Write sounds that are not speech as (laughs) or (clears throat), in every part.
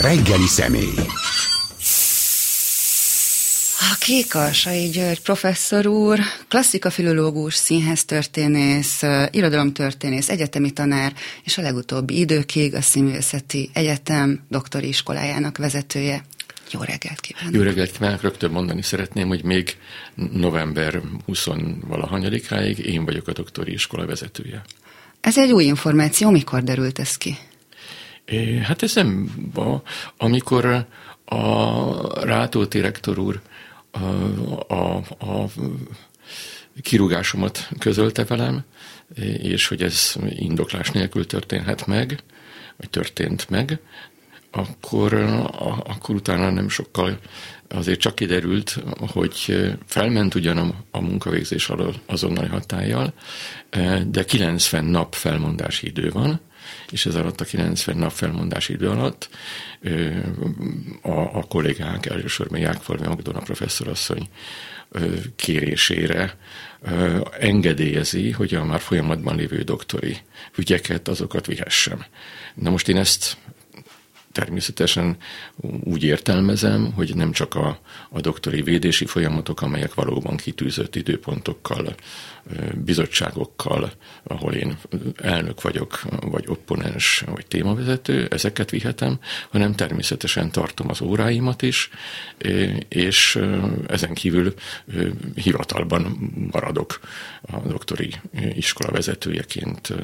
Reggeli személy. A Kékalsai György professzor úr, klasszikafilológus, színháztörténész, irodalomtörténész, egyetemi tanár, és a legutóbbi időkig a Színművészeti Egyetem doktori iskolájának vezetője. Jó reggelt kívánok! Jó reggelt kívánok! Rögtön mondani szeretném, hogy még november 20-valahanyadikáig én vagyok a doktori iskola vezetője. Ez egy új információ, mikor derült ez ki? Hát ez nem, amikor a Rátóti rektor úr a, a, a kirúgásomat közölte velem, és hogy ez indoklás nélkül történhet meg, vagy történt meg, akkor, akkor utána nem sokkal azért csak kiderült, hogy felment ugyan a, a munkavégzés alól azonnali hatállyal, de 90 nap felmondási idő van, és ez alatt a 90 nap felmondási idő alatt a, a kollégánk, elsősorban Jákfalvi Magdona professzorasszony kérésére engedélyezi, hogy a már folyamatban lévő doktori ügyeket, azokat vihessem. Na most én ezt természetesen úgy értelmezem, hogy nem csak a, a doktori védési folyamatok, amelyek valóban kitűzött időpontokkal, bizottságokkal, ahol én elnök vagyok, vagy opponens, vagy témavezető, ezeket vihetem, hanem természetesen tartom az óráimat is, és ezen kívül hivatalban maradok a doktori iskola vezetőjeként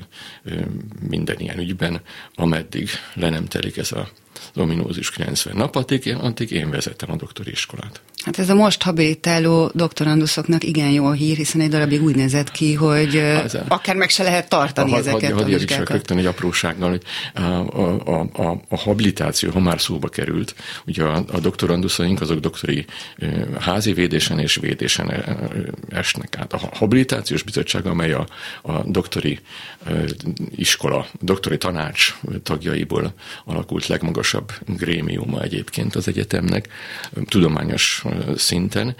minden ilyen ügyben, ameddig le nem telik ez a ominózus 90 nap, addig, addig én vezettem a doktori iskolát. Hát ez a most habilitáló doktoranduszoknak igen jó hír, hiszen egy darabig úgy nézett ki, hogy az akár meg se lehet tartani a, ezeket a, a vizsgákat. rögtön egy aprósággal, hogy a, a, a, a habilitáció, ha már szóba került, ugye a, a doktoranduszaink azok doktori házi védésen és védésen esnek át. A habilitációs bizottság, amely a, a doktori iskola, doktori tanács tagjaiból alakult legmagasabb grémiuma egyébként az egyetemnek, tudományos szinten,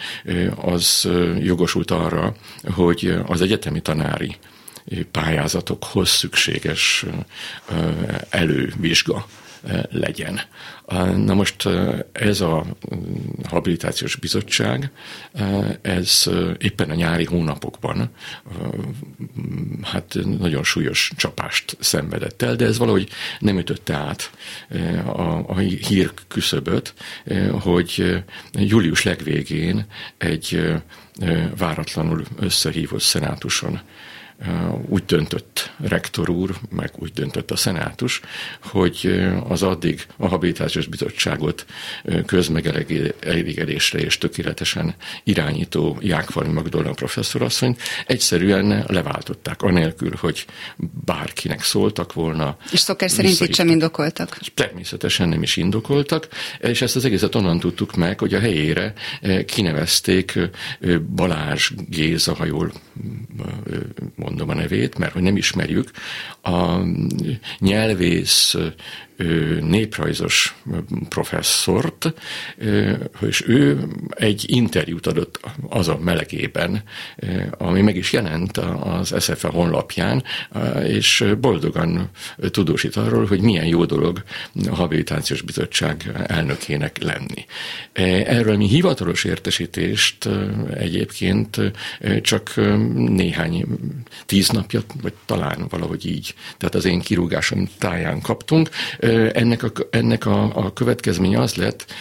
az jogosult arra, hogy az egyetemi tanári pályázatokhoz szükséges elővizsga legyen. Na most ez a habilitációs bizottság, ez éppen a nyári hónapokban hát nagyon súlyos csapást szenvedett el, de ez valahogy nem ütötte át a, a hír küszöböt, hogy július legvégén egy váratlanul összehívott szenátuson úgy döntött rektor úr, meg úgy döntött a szenátus, hogy az addig a habilitációs bizottságot közmegelégedésre és tökéletesen irányító Jákfalmi Magdolna professzorasszonyt egyszerűen leváltották, anélkül, hogy bárkinek szóltak volna. És szokás szerint itt sem indokoltak? Természetesen nem is indokoltak, és ezt az egészet onnan tudtuk meg, hogy a helyére kinevezték Balázs Géza, ha jól mondom a nevét, mert hogy nem ismerjük, a nyelvész néprajzos professzort, és ő egy interjút adott az a melegében, ami meg is jelent az SFE honlapján, és boldogan tudósít arról, hogy milyen jó dolog a habilitációs bizottság elnökének lenni. Erről mi hivatalos értesítést egyébként csak néhány tíz napja, vagy talán valahogy így, tehát az én kirúgásom táján kaptunk, ennek a, ennek a, a következménye az lett,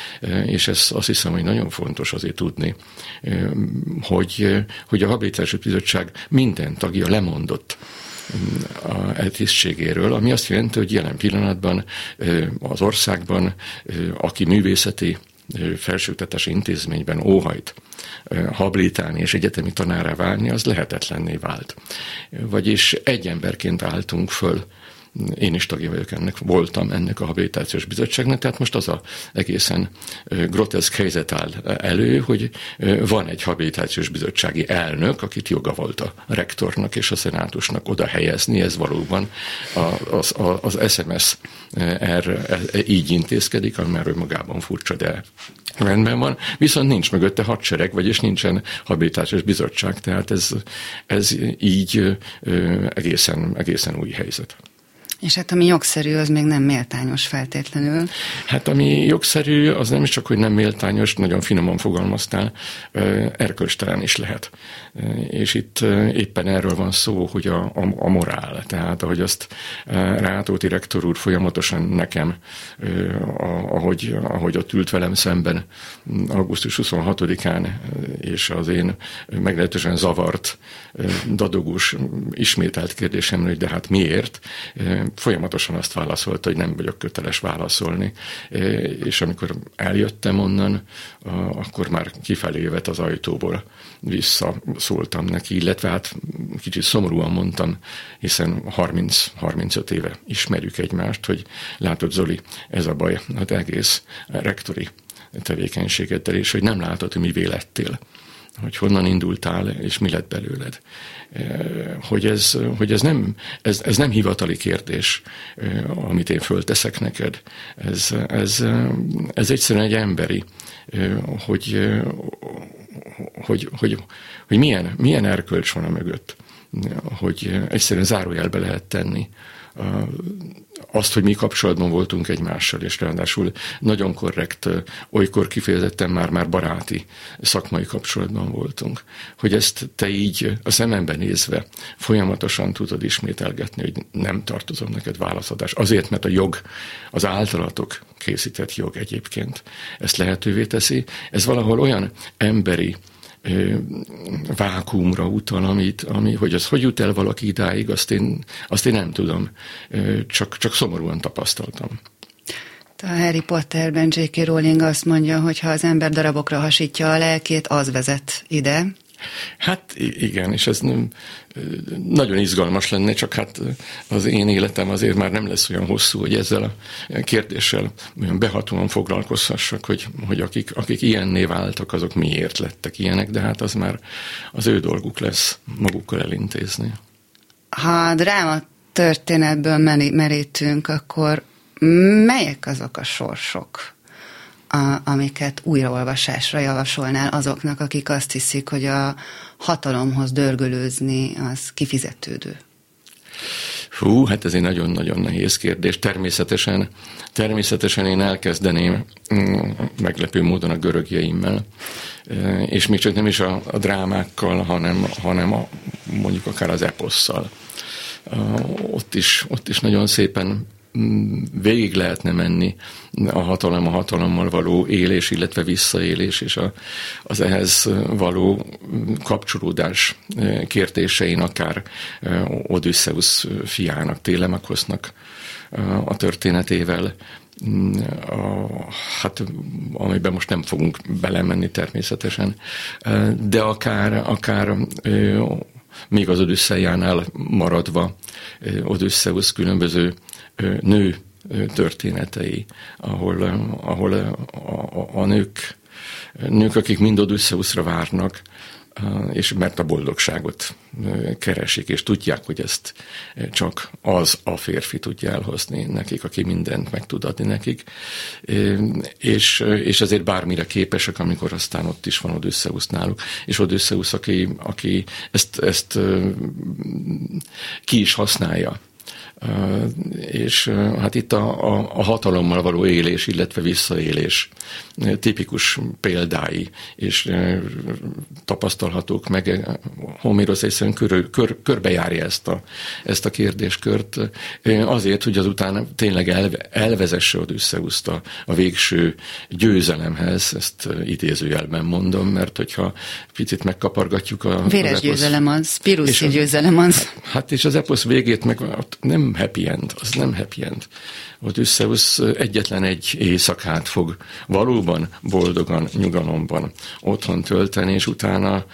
és ez azt hiszem, hogy nagyon fontos azért tudni, hogy, hogy a Habilitációs Bizottság minden tagja lemondott a tisztségéről, ami azt jelenti, hogy jelen pillanatban az országban, aki művészeti felsőoktatási intézményben óhajt habilitálni és egyetemi tanárá válni, az lehetetlenné vált. Vagyis egy emberként álltunk föl én is tagja vagyok ennek, voltam ennek a habilitációs bizottságnak, tehát most az a egészen groteszk helyzet áll elő, hogy van egy habilitációs bizottsági elnök, akit joga volt a rektornak és a szenátusnak oda helyezni, ez valóban az, az, az SMS erre, e, így intézkedik, ami már magában furcsa, de rendben van, viszont nincs mögötte hadsereg, vagyis nincsen habilitációs bizottság, tehát ez, ez így egészen, egészen új helyzet. És hát ami jogszerű, az még nem méltányos feltétlenül. Hát ami jogszerű, az nem is csak, hogy nem méltányos, nagyon finoman fogalmaztál, erkölcstelen is lehet. És itt éppen erről van szó, hogy a, a, a morál, tehát ahogy azt Rátóti rektor úr folyamatosan nekem, ahogy, ahogy ott ült velem szemben augusztus 26-án, és az én meglehetősen zavart, dadogós, ismételt kérdésemre, hogy de hát miért, folyamatosan azt válaszolta, hogy nem vagyok köteles válaszolni, és amikor eljöttem onnan, akkor már kifelé jövet az ajtóból visszaszóltam neki, illetve hát kicsit szomorúan mondtam, hiszen 30-35 éve ismerjük egymást, hogy látod Zoli, ez a baj, hát egész rektori tevékenységeddel, és hogy nem látod, hogy mi vélettél hogy honnan indultál, és mi lett belőled. Hogy ez, hogy ez, nem, ez, ez nem hivatali kérdés, amit én fölteszek neked. Ez, ez, ez egyszerűen egy emberi, hogy, hogy, hogy, hogy milyen, milyen erkölcs van a mögött, hogy egyszerűen zárójelbe lehet tenni azt, hogy mi kapcsolatban voltunk egymással, és ráadásul nagyon korrekt, olykor kifejezetten már-már baráti szakmai kapcsolatban voltunk. Hogy ezt te így a szememben nézve folyamatosan tudod ismételgetni, hogy nem tartozom neked válaszadás. Azért, mert a jog, az általatok készített jog egyébként ezt lehetővé teszi. Ez valahol olyan emberi, vákumra utal, amit, ami, hogy az hogy jut el valaki idáig, azt én, azt én nem tudom. Csak, csak szomorúan tapasztaltam. A Harry Potterben J.K. Rowling azt mondja, hogy ha az ember darabokra hasítja a lelkét, az vezet ide. Hát igen, és ez nem, nagyon izgalmas lenne, csak hát az én életem azért már nem lesz olyan hosszú, hogy ezzel a kérdéssel olyan behatóan foglalkozhassak, hogy, hogy akik, akik ilyenné váltak, azok miért lettek ilyenek, de hát az már az ő dolguk lesz magukkal elintézni. Ha dráma történetből merítünk, akkor melyek azok a sorsok, a, amiket újraolvasásra javasolnál azoknak, akik azt hiszik, hogy a hatalomhoz dörgölőzni az kifizetődő? Hú, hát ez egy nagyon-nagyon nehéz kérdés. Természetesen, természetesen én elkezdeném mm, meglepő módon a görögjeimmel, e, és még csak nem is a, a drámákkal, hanem, hanem a, mondjuk akár az eposszal. Ott is, ott is nagyon szépen végig lehetne menni a hatalom a hatalommal való élés, illetve visszaélés, és a, az ehhez való kapcsolódás kérdésein akár Odysseus fiának, Télemakosnak a történetével, a, hát amiben most nem fogunk belemenni természetesen, de akár, akár még az Odüsszejánál maradva Odysseus különböző nő történetei, ahol, ahol a, a, a nők, nők, akik mind Odysseusra várnak, és mert a boldogságot keresik, és tudják, hogy ezt csak az a férfi tudja elhozni nekik, aki mindent meg tud adni nekik, és, és ezért bármire képesek, amikor aztán ott is van Odysseus náluk, és Odysseus, aki, aki ezt, ezt ki is használja, és hát itt a, a, a hatalommal való élés, illetve visszaélés tipikus példái, és tapasztalhatók meg. Homérosz egyszerűen kör, kör, körbejárja ezt a, ezt a kérdéskört, azért, hogy azután tényleg elve, elvezesse Odysseuszt a, a végső győzelemhez, ezt idézőjelben mondom, mert hogyha picit megkapargatjuk a... Véres az győzelem az, piruszi győzelem az. Hát és az eposz végét meg nem happy end, az nem happy end. Odysseus egyetlen egy éjszakát fog valóban boldogan, nyugalomban otthon tölteni, és utána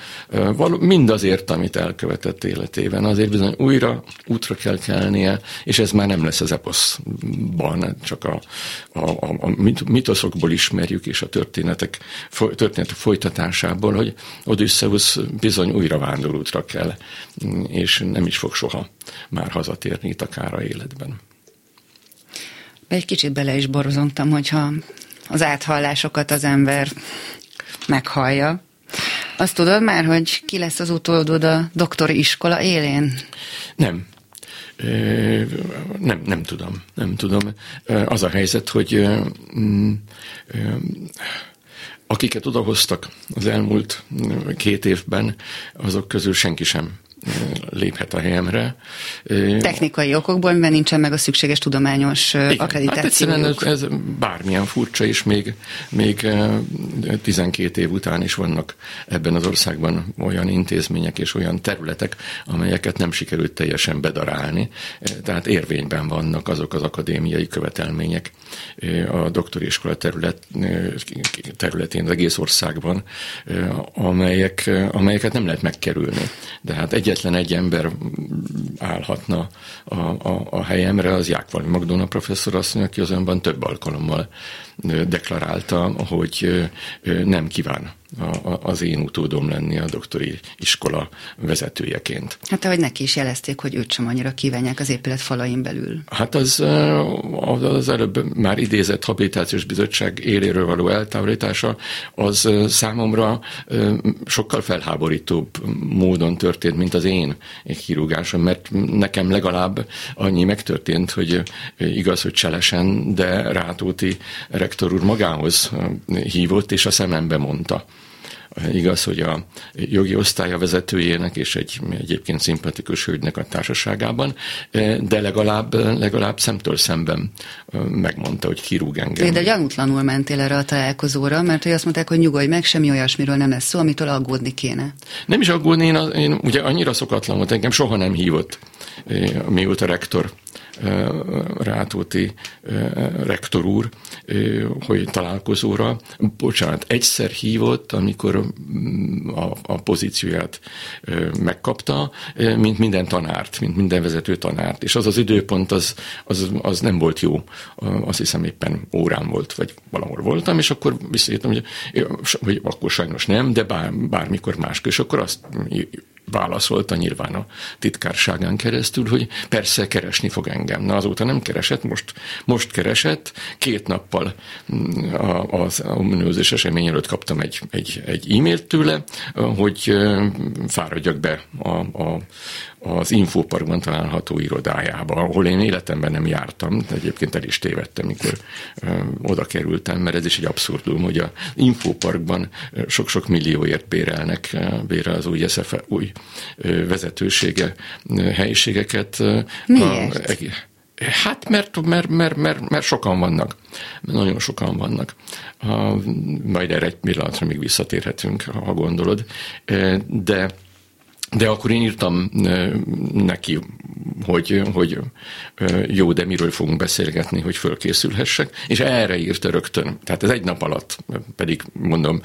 való, mindazért, amit elkövetett életében, azért bizony újra útra kell kelnie, és ez már nem lesz az eposzban, csak a, a, a, a mitoszokból ismerjük, és a történetek, történetek folytatásából, hogy Odysseus bizony újra vándorútra kell, és nem is fog soha már hazatérni itt a kára életben egy kicsit bele is borzongtam, hogyha az áthallásokat az ember meghallja. Azt tudod már, hogy ki lesz az utódod a doktori iskola élén? Nem. Nem, nem tudom, nem tudom. Az a helyzet, hogy mm, akiket odahoztak az elmúlt két évben, azok közül senki sem léphet a helyemre. Technikai okokból, mert nincsen meg a szükséges tudományos Igen, akkreditáció. Hát ez, ez bármilyen furcsa is, még, még 12 év után is vannak ebben az országban olyan intézmények és olyan területek, amelyeket nem sikerült teljesen bedarálni. Tehát érvényben vannak azok az akadémiai követelmények a doktori iskola terület, területén, az egész országban, amelyek, amelyeket nem lehet megkerülni. De hát egy egyetlen egy ember állhatna a, a, a helyemre, az Jákvali Magdona professzor asszony, aki azonban több alkalommal deklarálta, hogy nem kíván az én utódom lenni a doktori iskola vezetőjeként. Hát ahogy neki is jelezték, hogy őt sem annyira kívánják az épület falain belül. Hát az, az előbb már idézett habilitációs bizottság éléről való eltávolítása, az számomra sokkal felháborítóbb módon történt, mint az én kirúgásom, mert nekem legalább annyi megtörtént, hogy igaz, hogy cselesen, de Rátóti rektor úr magához hívott, és a szemembe mondta. Igaz, hogy a jogi osztálya vezetőjének és egy egyébként szimpatikus hölgynek a társaságában, de legalább, legalább szemtől szemben megmondta, hogy kirúg engem. De gyanútlanul mentél erre a találkozóra, mert hogy azt mondták, hogy nyugodj meg, semmi olyasmiről nem lesz szó, amitől aggódni kéne. Nem is aggódni, én, én ugye annyira szokatlan volt, engem soha nem hívott, mióta rektor Rátóti rektor úr, hogy találkozóra. Bocsánat, egyszer hívott, amikor mm, a, a pozícióját megkapta, mint minden tanárt, mint minden vezető tanárt. És az az időpont, az, az, az nem volt jó. Azt hiszem éppen órán volt, vagy valahol voltam, és akkor visszajöttem, hogy, hogy akkor sajnos nem, de bár, bármikor máskor. És akkor azt válaszolta nyilván a titkárságán keresztül, hogy persze keresni fog engem. Na azóta nem keresett, most, most keresett. Két nappal mm, az ominózus esemény előtt kaptam egy, egy, egy e-mailt tőle, hogy fáradjak be a, a, az Infoparkban található irodájába, ahol én életemben nem jártam, de egyébként el is tévedtem, mikor oda kerültem, mert ez is egy abszurdum, hogy a Infoparkban sok-sok millióért bérelnek, bérel az új SZF új vezetősége helyiségeket. Miért? A, Hát mert, mert, mert, mert, mert sokan vannak. Nagyon sokan vannak. Majd erre egy pillanatra még visszatérhetünk, ha gondolod. De de akkor én írtam neki, hogy, hogy jó, de miről fogunk beszélgetni, hogy fölkészülhessek, és erre írta rögtön. Tehát ez egy nap alatt, pedig mondom,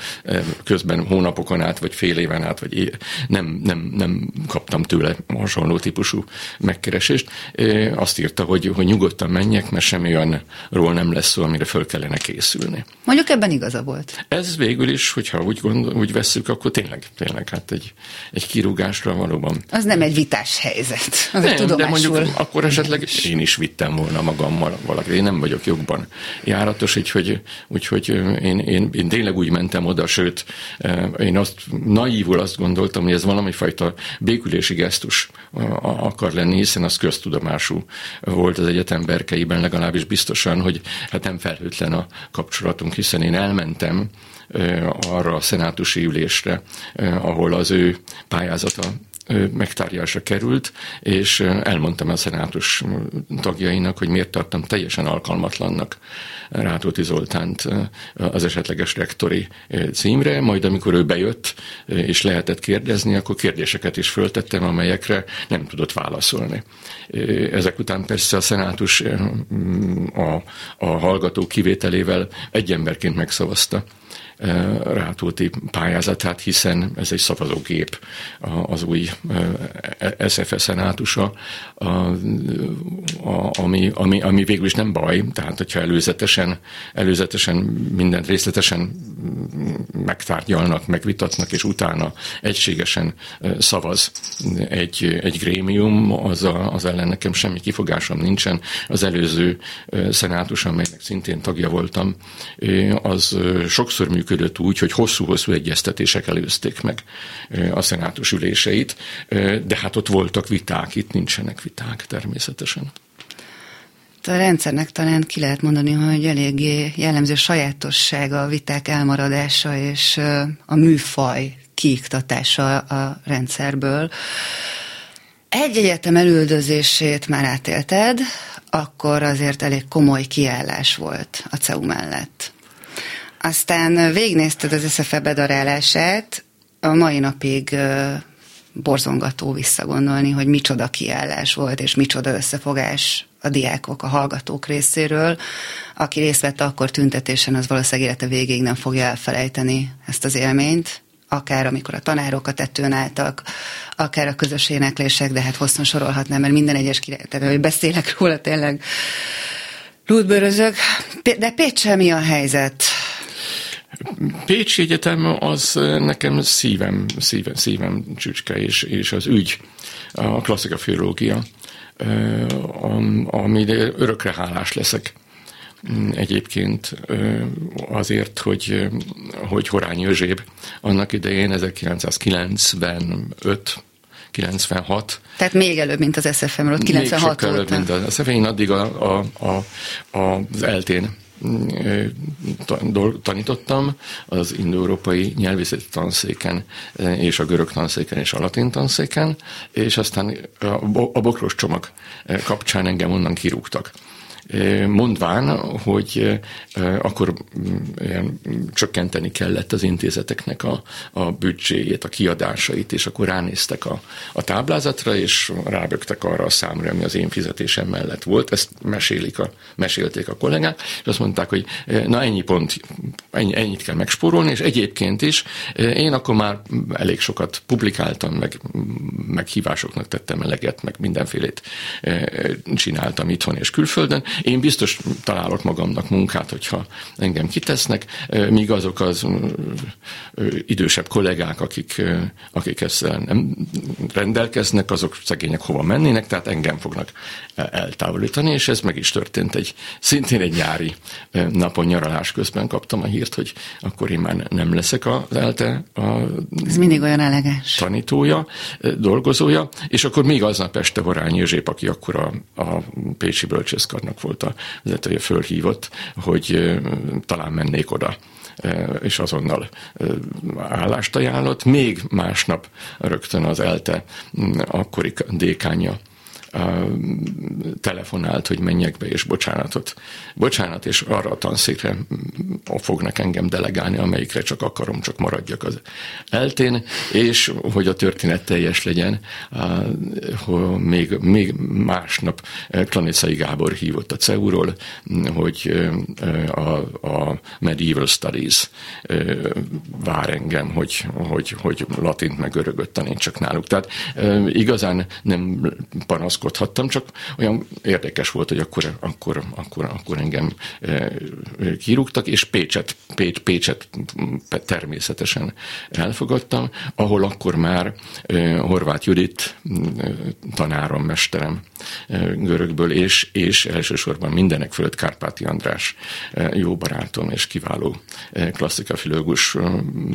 közben hónapokon át, vagy fél éven át, vagy nem, nem, nem kaptam tőle hasonló típusú megkeresést. Azt írta, hogy, hogy nyugodtan menjek, mert semmi olyanról nem lesz szó, amire föl kellene készülni. Mondjuk ebben igaza volt. Ez végül is, hogyha úgy, gondol, úgy vesszük, akkor tényleg, tényleg hát egy, egy kirúgás egymásra valóban. Az nem egy vitás helyzet. Az nem, de mondjuk akkor esetleg én is vittem volna magammal valaki. Én nem vagyok jogban járatos, úgyhogy, úgyhogy én, én, én tényleg úgy mentem oda, sőt, én azt naívul azt gondoltam, hogy ez valami fajta békülési gesztus akar lenni, hiszen az köztudomású volt az egyetem berkeiben legalábbis biztosan, hogy hát nem felhőtlen a kapcsolatunk, hiszen én elmentem arra a szenátusi ülésre, ahol az ő pályázata megtárgyalásra került, és elmondtam a szenátus tagjainak, hogy miért tartom teljesen alkalmatlannak Rátóti Zoltánt az esetleges rektori címre, majd amikor ő bejött, és lehetett kérdezni, akkor kérdéseket is föltettem, amelyekre nem tudott válaszolni. Ezek után persze a szenátus a, a hallgató kivételével egy emberként megszavazta Rátóti pályázatát, hiszen ez egy szavazógép az új SFS szenátusa, ami, ami, ami végül is nem baj, tehát hogyha előzetesen, előzetesen mindent részletesen megtárgyalnak, megvitatnak, és utána egységesen szavaz egy, egy grémium, az, a, az ellen nekem semmi kifogásom nincsen. Az előző szenátus, amelynek szintén tagja voltam, az sokszor működött úgy, hogy hosszú-hosszú egyeztetések előzték meg a szenátus üléseit, de hát ott voltak viták, itt nincsenek viták természetesen. A rendszernek talán ki lehet mondani, hogy eléggé jellemző sajátossága a viták elmaradása és a műfaj kiiktatása a rendszerből. Egy egyetem elüldözését már átélted, akkor azért elég komoly kiállás volt a CEU mellett. Aztán végnézted az SZFE bedarálását, a mai napig borzongató visszagondolni, hogy micsoda kiállás volt, és micsoda összefogás a diákok, a hallgatók részéről. Aki részt vett akkor tüntetésen, az valószínűleg élete végéig nem fogja elfelejteni ezt az élményt, akár amikor a tanárok a tetőn álltak, akár a közös éneklések, de hát hosszan sorolhatnám, mert minden egyes tehát hogy beszélek róla tényleg lútbőrözök. De Pécsel mi a helyzet? Pécsi Egyetem az nekem szívem, szívem, szívem csücske, és, és az ügy, a klasszika filológia, ami örökre hálás leszek mm, egyébként azért, hogy, hogy Horányi Özséb annak idején 1995 96. Tehát még előbb, mint az SFM-ről, 96 Még előbb, mint az SFM. Én addig a, a, a, az eltén tanítottam az indoeurópai nyelvészeti tanszéken és a görög tanszéken és a latin tanszéken, és aztán a bokros csomag kapcsán engem onnan kirúgtak mondván, hogy akkor csökkenteni kellett az intézeteknek a, a büdzséjét, a kiadásait, és akkor ránéztek a, a táblázatra, és rábögtek arra a számra, ami az én fizetésem mellett volt. Ezt mesélik a, mesélték a kollégák, és azt mondták, hogy na ennyi pont, ennyi, ennyit kell megspórolni, és egyébként is én akkor már elég sokat publikáltam, meg, meg hívásoknak tettem eleget, meg mindenfélét csináltam itthon és külföldön, én biztos találok magamnak munkát, hogyha engem kitesznek, míg azok az idősebb kollégák, akik, akik ezzel nem rendelkeznek, azok szegények hova mennének, tehát engem fognak eltávolítani, és ez meg is történt egy, szintén egy nyári napon nyaralás közben kaptam a hírt, hogy akkor én már nem leszek az ELTE a Ez mindig olyan elegáns. tanítója, dolgozója, és akkor még aznap este Horányi Józsép, aki akkor a, a Pécsi Bölcsészkarnak volt a vezetője, fölhívott, hogy talán mennék oda és azonnal állást ajánlott. Még másnap rögtön az ELTE akkori dékánya telefonált, hogy menjek be, és bocsánatot. Bocsánat, és arra a tanszékre fognak engem delegálni, amelyikre csak akarom, csak maradjak az eltén, és hogy a történet teljes legyen, hogy még, még másnap Klanicai Gábor hívott a CEU-ról, hogy a, a Medieval Studies vár engem, hogy, hogy, hogy latint meg görögöt tanítsak náluk. Tehát igazán nem panaszkodom, panaszkodhattam, csak olyan érdekes volt, hogy akkor, akkor, akkor, akkor engem e, kirúgtak, és Pécset, Pécs, Pécset természetesen elfogadtam, ahol akkor már e, Horváth Judit e, tanárom, mesterem görögből, és, és elsősorban mindenek fölött Kárpáti András jó barátom és kiváló klasszikafilológus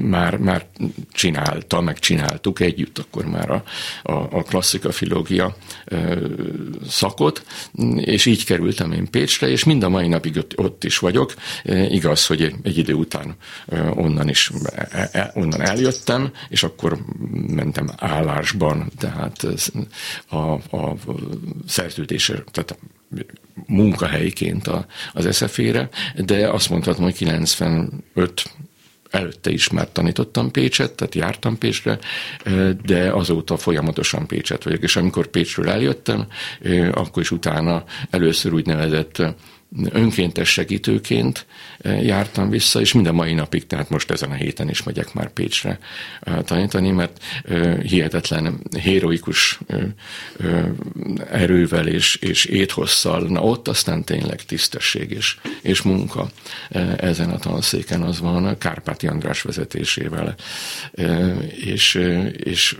már, már csinálta, meg csináltuk együtt akkor már a, a, a klasszikafilológia szakot, és így kerültem én Pécsre, és mind a mai napig ott is vagyok. Igaz, hogy egy idő után onnan is e, e, onnan eljöttem, és akkor mentem állásban, tehát a, a szerződésre, tehát munkahelyként az SZF-ére, de azt mondhatom, hogy 95 előtte is már tanítottam Pécset, tehát jártam Pécsre, de azóta folyamatosan Pécset vagyok. És amikor Pécsről eljöttem, akkor is utána először úgynevezett önkéntes segítőként jártam vissza, és minden mai napig, tehát most ezen a héten is megyek már Pécsre tanítani, mert hihetetlen héroikus erővel és, és éthosszal, na ott aztán tényleg tisztesség és, és munka ezen a tanszéken az van Kárpáti András vezetésével. És, és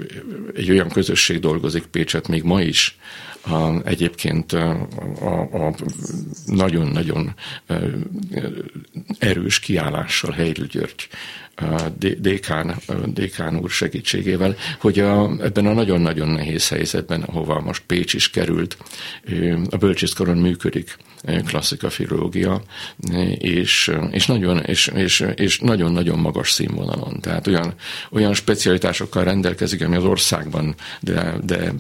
egy olyan közösség dolgozik Pécset még ma is, a, egyébként a, nagyon-nagyon erős kiállással Heidl György dékán, dékán úr segítségével, hogy a, ebben a nagyon-nagyon nehéz helyzetben, ahova most Pécs is került, a bölcsészkaron működik klasszika filológia, és, és, nagyon, és, és, és nagyon-nagyon magas színvonalon. Tehát olyan, olyan specialitásokkal rendelkezik, ami az országban de, de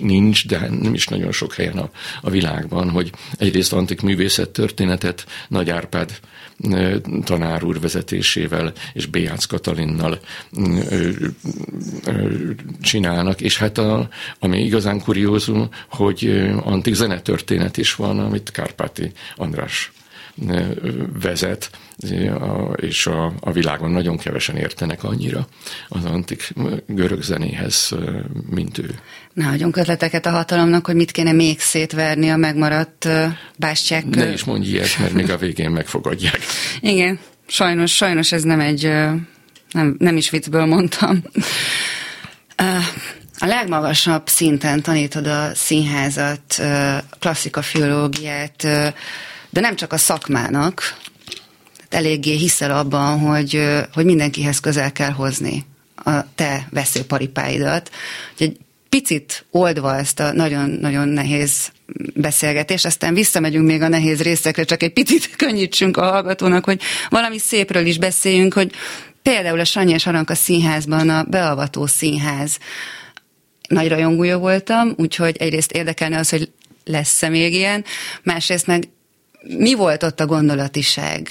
nincs, de nem is nagyon sok helyen a, a világban, hogy egyrészt antik művészet történetet Nagy Árpád tanár úr vezetésével és Béác Katalinnal csinálnak, és hát a, ami igazán kuriózum, hogy antik zenetörténet is van, amit Kárpáti András vezet, és a, a világon nagyon kevesen értenek annyira az antik görög zenéhez, mint ő. Ne hagyjunk ötleteket a hatalomnak, hogy mit kéne még szétverni a megmaradt bástyák. Ne is mondj ilyet, mert még a végén megfogadják. (laughs) Igen, sajnos, sajnos ez nem egy, nem, nem is viccből mondtam. A legmagasabb szinten tanítod a színházat, klasszika filológiát, de nem csak a szakmának, eléggé hiszel abban, hogy, hogy mindenkihez közel kell hozni a te veszőparipáidat. Egy picit oldva ezt a nagyon-nagyon nehéz beszélgetést, aztán visszamegyünk még a nehéz részekre, csak egy picit (laughs) könnyítsünk a hallgatónak, hogy valami szépről is beszéljünk, hogy például a Sanyi és Aranka színházban a beavató színház. Nagy rajongója voltam, úgyhogy egyrészt érdekelne az, hogy lesz-e még ilyen, másrészt meg mi volt ott a gondolatiság?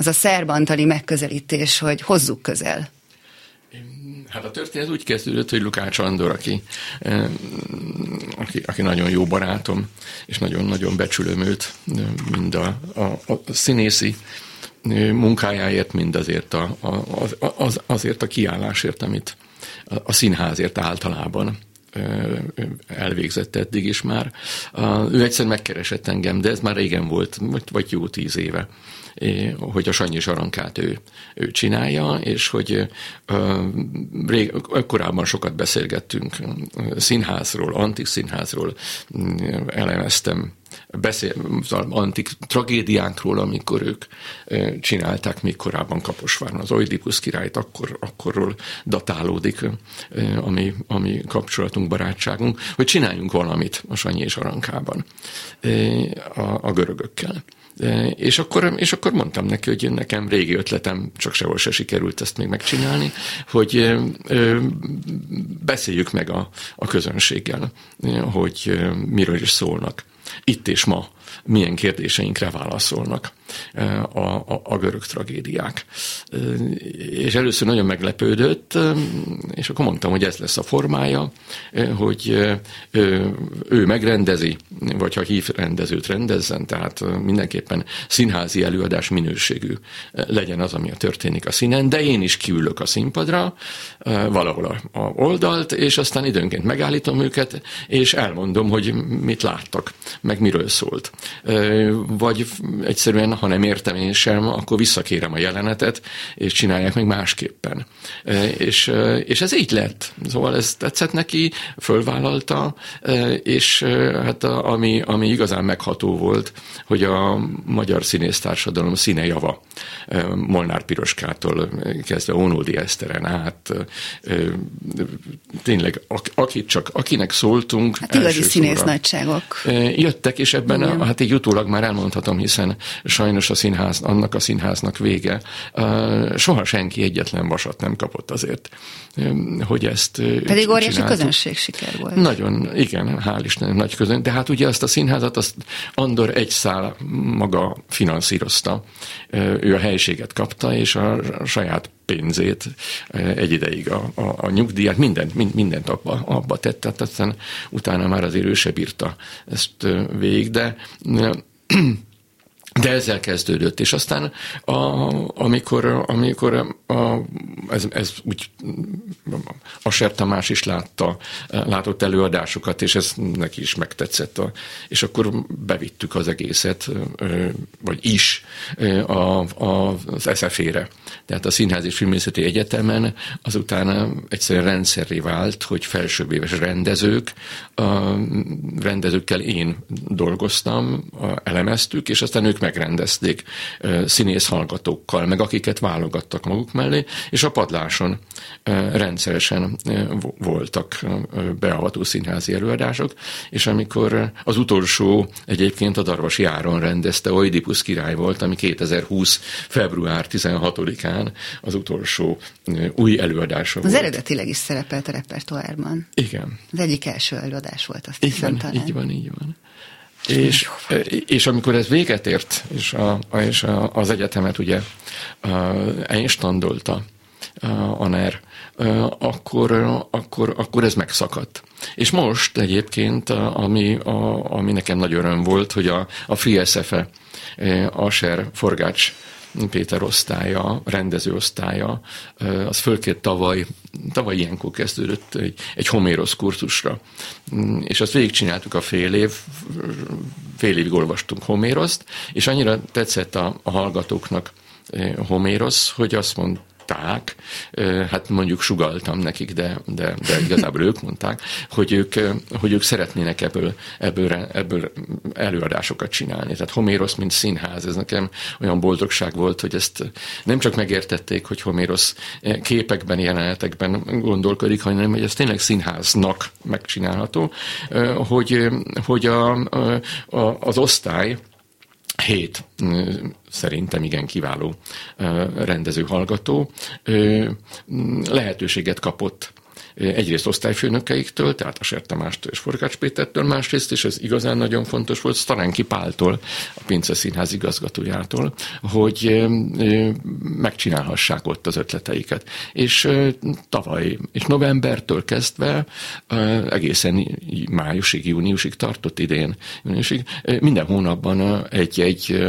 Az a szerbantali megközelítés, hogy hozzuk közel. Hát a történet úgy kezdődött, hogy Lukács Andor, aki, aki, aki nagyon jó barátom, és nagyon-nagyon becsülöm őt, mind a, a, a színészi munkájáért, mind azért a, a, az, azért a kiállásért, amit a, a színházért általában elvégzett eddig is már. Ő egyszer megkeresett engem, de ez már régen volt, vagy jó tíz éve hogy a Sanyi Zsarankát ő, ő csinálja, és hogy rég, korábban sokat beszélgettünk színházról, antik színházról, elemeztem beszél az antik tragédiánkról, amikor ők csinálták még korábban Kaposváron az Oidipus királyt, akkor, akkorról datálódik ami, ami kapcsolatunk, barátságunk, hogy csináljunk valamit a Sanyi és Arankában a, a görögökkel. És akkor, és akkor mondtam neki, hogy nekem régi ötletem, csak sehol se sikerült ezt még megcsinálni, hogy beszéljük meg a, a közönséggel, hogy miről is szólnak itt és ma milyen kérdéseinkre válaszolnak a, a, a görög tragédiák. És először nagyon meglepődött, és akkor mondtam, hogy ez lesz a formája, hogy ő megrendezi, vagy ha hív rendezőt rendezzen, tehát mindenképpen színházi előadás minőségű legyen az, ami történik a színen, de én is kiülök a színpadra, valahol a, a oldalt, és aztán időnként megállítom őket, és elmondom, hogy mit láttak, meg miről szólt. Vagy egyszerűen ha nem értem én sem, akkor visszakérem a jelenetet, és csinálják meg másképpen. És, és ez így lett. Szóval ez tetszett neki, fölvállalta, és hát a, ami, ami igazán megható volt, hogy a magyar színésztársadalom színe java, Molnár Piroskától kezdve Ónódi Eszteren át, tényleg akit csak, akinek szóltunk. Hát igazi színész nagyságok. Jöttek, és ebben, a, hát így utólag már elmondhatom, hiszen sajnos a színház, annak a színháznak vége. Soha senki egyetlen vasat nem kapott azért, hogy ezt Pedig óriási közönség siker volt. Nagyon, igen, hál' Istennek nagy közönség. De hát ugye azt a színházat, azt Andor egy szál maga finanszírozta. Ő a helységet kapta, és a saját pénzét egy ideig a, a, a nyugdíját, mindent, mindent abba, abba tett, tehát aztán utána már azért ő se bírta ezt végig, de de ezzel kezdődött, és aztán a, amikor, amikor a, ez, ez úgy a Ser Tamás is látta, látott előadásokat, és ez neki is megtetszett. A, és akkor bevittük az egészet, vagy is a, a, az SFE-re. Tehát a Színház és Filmészeti Egyetemen azután egyszerűen rendszerré vált, hogy felsőbbéves rendezők, a rendezőkkel én dolgoztam, elemeztük, és aztán ők megrendezték színész hallgatókkal, meg akiket válogattak maguk mellé, és a padláson rendszeresen voltak beavató színházi előadások, és amikor az utolsó egyébként a Darvasi Áron rendezte, Oidipus király volt, ami 2020. február 16-án az utolsó új előadása az volt. Az eredetileg is szerepelt a repertoárban. Igen. Az egyik első előadás volt, azt így van, talán. Így van, így van. És, és amikor ez véget ért, és, a, és a, az egyetemet ugye einstandolta a NER, akkor, akkor, akkor ez megszakadt. És most egyébként, ami, a, ami nekem nagy öröm volt, hogy a, a Free SFE, Aser Forgács Péter osztálya, rendező osztálya, az fölkért tavaly, tavaly ilyenkor kezdődött egy, egy homérosz kurzusra. Mm, és azt végigcsináltuk a fél év, fél évig olvastunk homéroszt, és annyira tetszett a, a hallgatóknak homérosz, hogy azt mond, mondták, hát mondjuk sugaltam nekik, de, de, de igazából ők mondták, hogy ők, hogy ők szeretnének ebből, ebből, ebből előadásokat csinálni. Tehát Homérosz, mint színház, ez nekem olyan boldogság volt, hogy ezt nem csak megértették, hogy Homérosz képekben, jelenetekben gondolkodik, hanem hogy ez tényleg színháznak megcsinálható, hogy, hogy a, a, az osztály hét szerintem igen kiváló rendező hallgató lehetőséget kapott egyrészt osztályfőnökeiktől, tehát a Ser Tamástól és Forgács Pétertől, másrészt, és ez igazán nagyon fontos volt, Staránki Páltól, a Pince Színház igazgatójától, hogy megcsinálhassák ott az ötleteiket. És tavaly, és novembertől kezdve egészen májusig, júniusig tartott idén, júniusig, minden hónapban egy-egy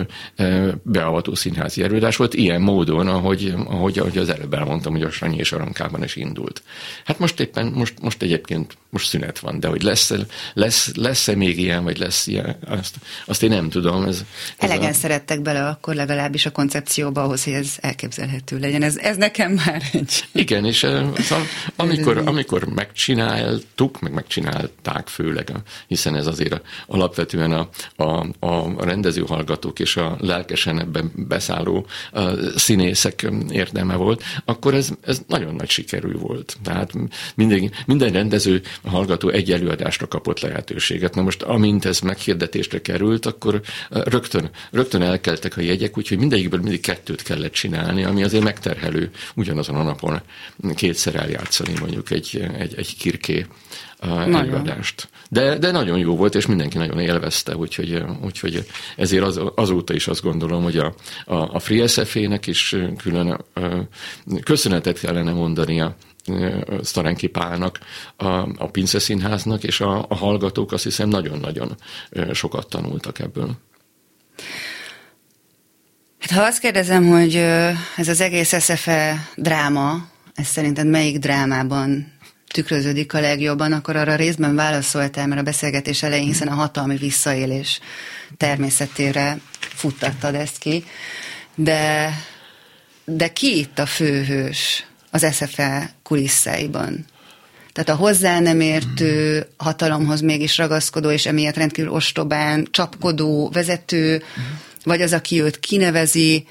beavató színházi előadás volt, ilyen módon, ahogy, ahogy, ahogy az előbb elmondtam, hogy a Sanyi és Arankában is indult. Hát most most éppen, most, most egyébként most szünet van, de hogy lesz, lesz, lesz-e még ilyen, vagy lesz ilyen, azt, azt én nem tudom. Ez, ez Elegen a... szerettek bele akkor legalábbis a koncepcióba ahhoz, hogy ez elképzelhető legyen. Ez, ez nekem már egy... Igen, és szóval, amikor, amikor megcsináltuk, meg megcsinálták főleg, hiszen ez azért alapvetően a, a, a rendezőhallgatók és a lelkesen ebben beszálló a színészek érdeme volt, akkor ez, ez nagyon nagy sikerű volt. Tehát minden, minden rendező hallgató egy előadásra kapott lehetőséget. Na most, amint ez meghirdetésre került, akkor rögtön, rögtön elkeltek a jegyek, úgyhogy mindegyikből mindig kettőt kellett csinálni, ami azért megterhelő ugyanazon a napon kétszer eljátszani mondjuk egy, egy, egy kirké előadást. De, de nagyon jó volt, és mindenki nagyon élvezte, úgyhogy, úgyhogy ezért az, azóta is azt gondolom, hogy a, a, a Free SF-ének is külön köszönetet kellene mondania Sztarenki Pálnak, a, a Pince Színháznak, és a, a hallgatók azt hiszem nagyon-nagyon sokat tanultak ebből. Hát ha azt kérdezem, hogy ez az egész SFE dráma, ez szerinted melyik drámában tükröződik a legjobban, akkor arra részben válaszoltál, mert a beszélgetés elején, hiszen a hatalmi visszaélés természetére futtattad ezt ki. De, de ki itt a főhős? Az SFE kulisszáiban. Tehát a hozzá nem értő, hatalomhoz mégis ragaszkodó, és emiatt rendkívül ostobán, csapkodó vezető, vagy az, aki őt kinevezi,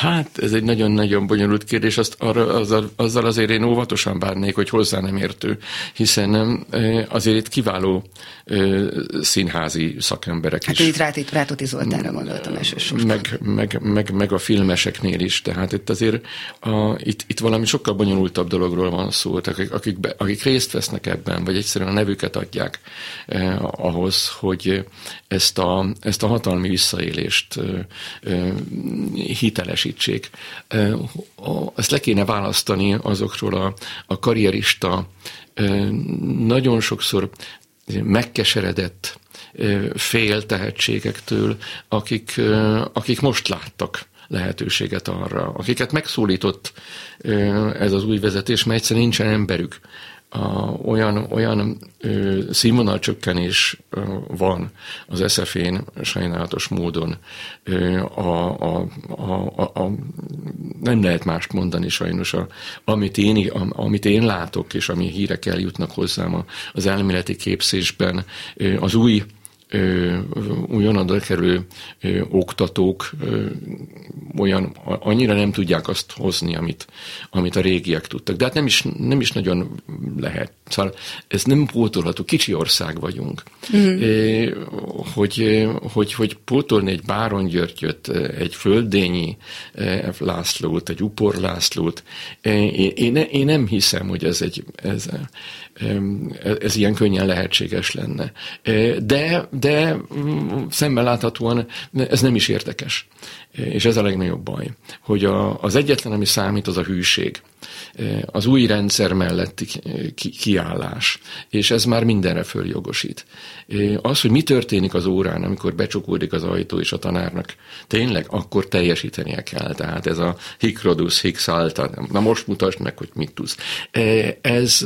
Hát ez egy nagyon-nagyon bonyolult kérdés, azt arra, azzal, azzal azért én óvatosan bárnék, hogy hozzá nem értő, hiszen nem, azért itt kiváló színházi szakemberek hát, is. Itt Rátóti Zoltánra gondoltam elsősorban. Meg, meg, meg, meg a filmeseknél is, tehát itt azért a, itt, itt valami sokkal bonyolultabb dologról van szó, akik, akik, be, akik részt vesznek ebben, vagy egyszerűen a nevüket adják eh, ahhoz, hogy ezt a, ezt a hatalmi visszaélést eh, eh, hiteles teljesítsék. Ezt le kéne választani azokról a, a karrierista, nagyon sokszor megkeseredett fél tehetségektől, akik, akik most láttak lehetőséget arra, akiket megszólított ez az új vezetés, mert egyszerűen nincsen emberük a, olyan, olyan ö, színvonalcsökkenés van az SZF-én sajnálatos módon. Ö, a, a, a, a, nem lehet mást mondani sajnos, a, amit, én, a, amit én látok, és ami hírek eljutnak hozzám az elméleti képzésben, az új újonnan kerülő oktatók olyan, annyira nem tudják azt hozni, amit, amit a régiek tudtak. De hát nem is, nem is nagyon lehet. Szóval ez nem pótolható. Kicsi ország vagyunk. Mm. É, hogy, hogy, hogy pótolni egy Báron Györgyöt, egy Földényi Lászlót, egy Upor Lászlót, én, én, én nem hiszem, hogy ez egy ez, ez ilyen könnyen lehetséges lenne. De, de mm, szemben láthatóan ez nem is érdekes. És ez a legnagyobb baj, hogy a, az egyetlen, ami számít, az a hűség. Az új rendszer melletti kiállás, és ez már mindenre följogosít. Az, hogy mi történik az órán, amikor becsukódik az ajtó, és a tanárnak tényleg akkor teljesítenie kell. Tehát ez a hic rodus, hic salta, na most mutasd meg, hogy mit tudsz. Ez,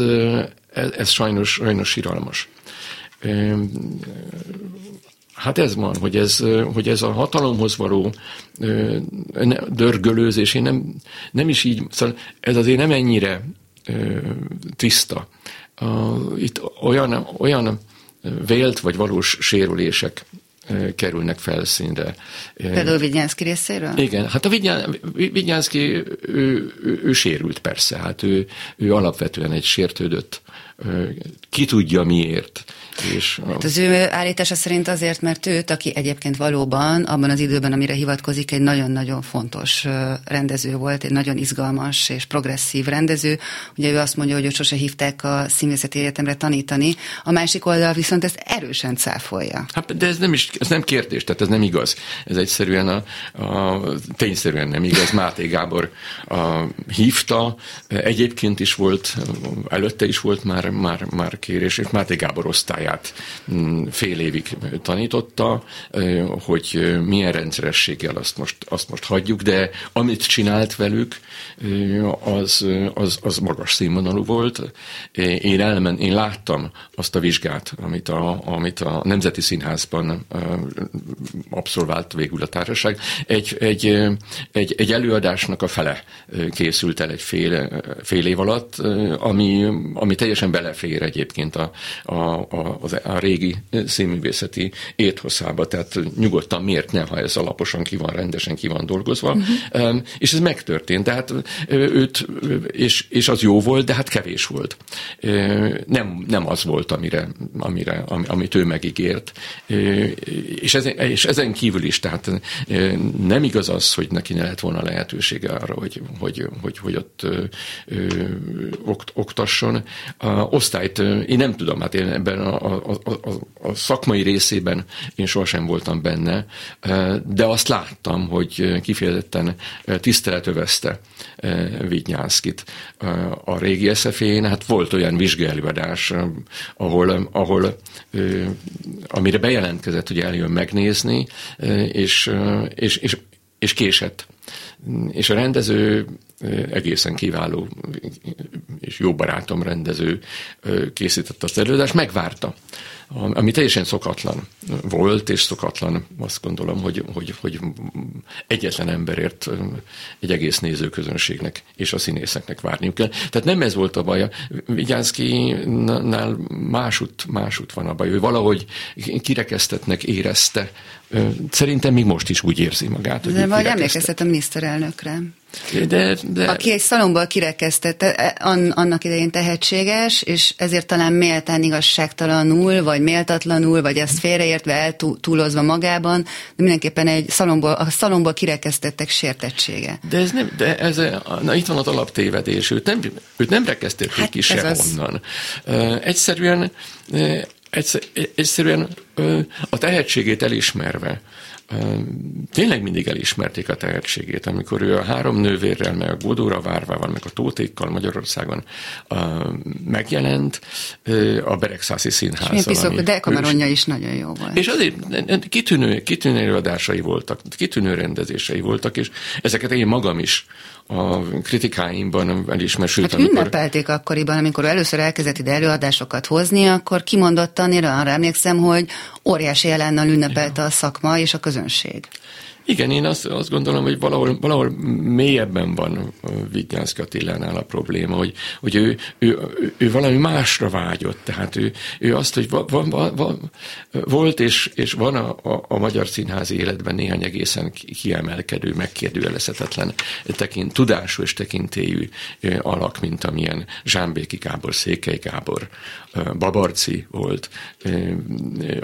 ez, ez sajnos, sajnos siralmas. Hát ez van, hogy ez, hogy ez a hatalomhoz való dörgölőzés, én nem, nem is így, szóval ez azért nem ennyire tiszta. Itt olyan, olyan vélt vagy valós sérülések kerülnek felszínre. Például Vigyánszki részéről? Igen, hát a Vigyánszki, ő, ő, ő, ő sérült persze, hát ő, ő alapvetően egy sértődött, ki tudja miért és a... hát az ő állítása szerint azért, mert őt, aki egyébként valóban abban az időben, amire hivatkozik, egy nagyon-nagyon fontos rendező volt, egy nagyon izgalmas és progresszív rendező. Ugye ő azt mondja, hogy őt sose hívták a színvészeti egyetemre tanítani, a másik oldal viszont ezt erősen cáfolja. Hát, de ez nem is, ez nem kérdés, tehát ez nem igaz. Ez egyszerűen a, a tényszerűen nem igaz. Máté Gábor a, hívta, egyébként is volt, előtte is volt már, már, már kérés, és Máté Gábor osztály osztályát mm, fél évig tanította, hogy milyen rendszerességgel azt most, azt most hagyjuk, de amit csinált velük, az, az, az magas színvonalú volt. Én, elmen, én láttam azt a vizsgát, amit a, amit a Nemzeti Színházban abszolvált végül a társaság. Egy, egy, egy, egy előadásnak a fele készült el egy fél, fél év alatt, ami, ami teljesen belefér egyébként a, a, a, az, a régi színművészeti éthoszába, tehát nyugodtan miért ne, ha ez alaposan ki van, rendesen ki van dolgozva. Uh-huh. És ez megtörtént, tehát őt, és, és az jó volt, de hát kevés volt. Nem, nem az volt, amire, amire, amit ő megígért. És ezen, és ezen kívül is, tehát nem igaz az, hogy neki ne lett volna lehetősége arra, hogy, hogy, hogy, hogy ott okt, oktasson. A osztályt, én nem tudom, hát én ebben a, a, a, a szakmai részében én sohasem voltam benne, de azt láttam, hogy kifejezetten tisztelet övezte Vitnyánszkit a régi SZF-én. Hát volt olyan vizsgálódás, ahol, ahol amire bejelentkezett, hogy eljön megnézni, és, és, és, és késett. És a rendező egészen kiváló és jó barátom rendező készített azt előadást, megvárta ami teljesen szokatlan volt, és szokatlan azt gondolom, hogy, hogy, hogy egyetlen emberért egy egész nézőközönségnek és a színészeknek várniuk kell. Tehát nem ez volt a baj. Vigyánszki-nál másút, másút van a baj. Ő valahogy kirekesztetnek érezte. Szerintem még most is úgy érzi magát. De majd emlékeztet a miniszterelnökre. De, de... Aki egy szalomból kirekesztette, e, annak idején tehetséges, és ezért talán méltán igazságtalanul, vagy méltatlanul, vagy ezt félreértve, eltúlozva magában, de mindenképpen egy szalomból, a szalomból kirekesztettek sértettsége. De ez nem, de ez, na itt van az alaptévedés, őt nem, őt nem rekesztették hát ki sehonnan. Az... Egyszerűen, egyszer, egyszerűen a tehetségét elismerve, tényleg mindig elismerték a tehetségét, amikor ő a három nővérrel, meg a Godóra várvával, meg a Tótékkal Magyarországon megjelent a Beregszászi Színházban. És de kamaronja is nagyon jó volt. És azért kitűnő, kitűnő előadásai voltak, kitűnő rendezései voltak, és ezeket én magam is a kritikáimban elismer, sőt, hát amikor... ünnepelték akkoriban, amikor először elkezdett ide előadásokat hozni, akkor kimondottan én arra emlékszem, hogy óriási jelennel ünnepelte a szakma és a közönség. Igen, én azt, azt gondolom, hogy valahol, valahol mélyebben van Vignyánszki Attilánál a probléma, hogy, hogy ő, ő, ő, valami másra vágyott. Tehát ő, ő azt, hogy va, va, va, va, volt és, és van a, a, a magyar színházi életben néhány egészen kiemelkedő, megkérdőjelezhetetlen tekint, tudású és tekintélyű alak, mint amilyen Zsámbéki Gábor, Székely Gábor, Babarci volt,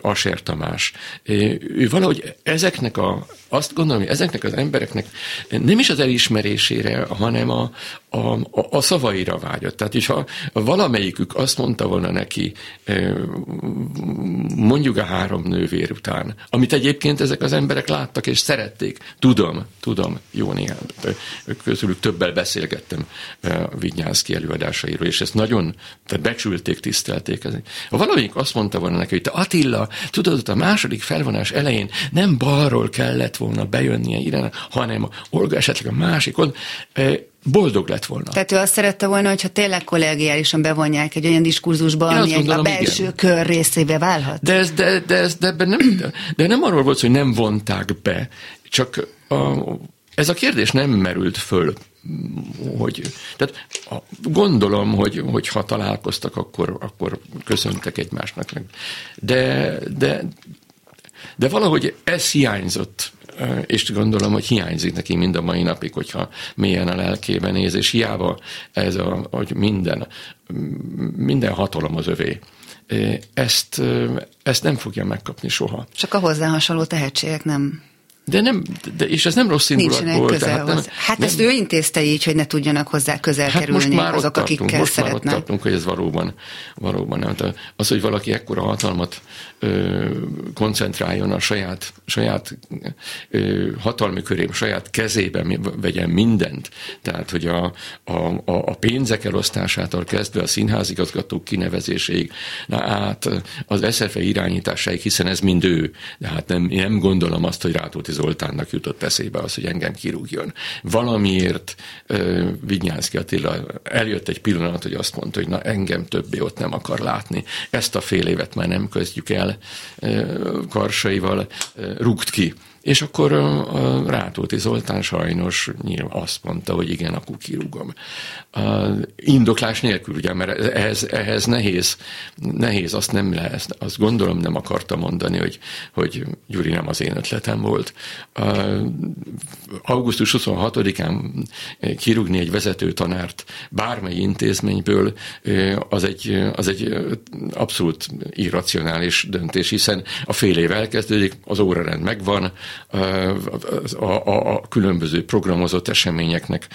Aser Tamás. Ő valahogy ezeknek a, azt gondolom, hogy ezeknek az embereknek nem is az elismerésére, hanem a, a, a, a szavaira vágyott. Tehát, is ha valamelyikük azt mondta volna neki, mondjuk a három nővér után, amit egyébként ezek az emberek láttak és szerették, tudom, tudom, jó néhány, közülük többel beszélgettem Vignyánszki előadásairól, és ezt nagyon tehát becsülték, tisztelték. Ha valamelyik azt mondta volna neki, hogy te Attila, tudod, a második felvonás elején nem balról kellett volna bejönnie Irene, hanem Olga esetleg a másikon, boldog lett volna. Tehát ő azt szerette volna, hogyha tényleg kollegiálisan bevonják egy olyan diskurzusba, ami gondolom, a belső igen. kör részébe válhat. De, ez, de, de, ez, de, ebben nem, de, de nem arról volt, hogy nem vonták be, csak a, ez a kérdés nem merült föl hogy, tehát gondolom, hogy, hogy ha találkoztak, akkor, akkor köszöntek egymásnak. De, de, de valahogy ez hiányzott és gondolom, hogy hiányzik neki mind a mai napig, hogyha mélyen a lelkében néz, és hiába ez a, hogy minden, minden hatalom az övé. Ezt, ezt nem fogja megkapni soha. Csak a hozzá hasonló tehetségek nem de nem, de, és ez nem rossz indulatból. Közel tehát nem, hát nem, ezt ő intézte így, hogy ne tudjanak hozzá közel hát kerülni most már azok, tartunk, akikkel most szeretnek. Már ott tartunk, hogy ez valóban, valóban nem. Tehát az, hogy valaki ekkora hatalmat ö, koncentráljon a saját, saját ö, hatalmi körém, saját kezébe vegyen mindent. Tehát, hogy a, a, a pénzek elosztásától kezdve a színházigazgatók kinevezéséig, na, át az SZFE irányításáig, hiszen ez mind ő. De hát nem, nem gondolom azt, hogy Rátóti Zoltánnak jutott eszébe az, hogy engem kirúgjon. Valamiért uh, Vignyánszki Attila eljött egy pillanat, hogy azt mondta, hogy na engem többé ott nem akar látni. Ezt a fél évet már nem köztjük el uh, Karsaival, uh, rúgt ki és akkor Rátóti Zoltán sajnos nyilván azt mondta, hogy igen, akkor kirúgom. Indoklás nélkül, ugye, mert ehhez, ehhez nehéz, nehéz, azt nem lehet, azt gondolom nem akarta mondani, hogy, hogy Gyuri nem az én ötletem volt. Augusztus 26-án kirúgni egy vezető tanárt bármely intézményből, az egy, az egy abszolút irracionális döntés, hiszen a fél év elkezdődik, az órarend megvan, a, a, a különböző programozott eseményeknek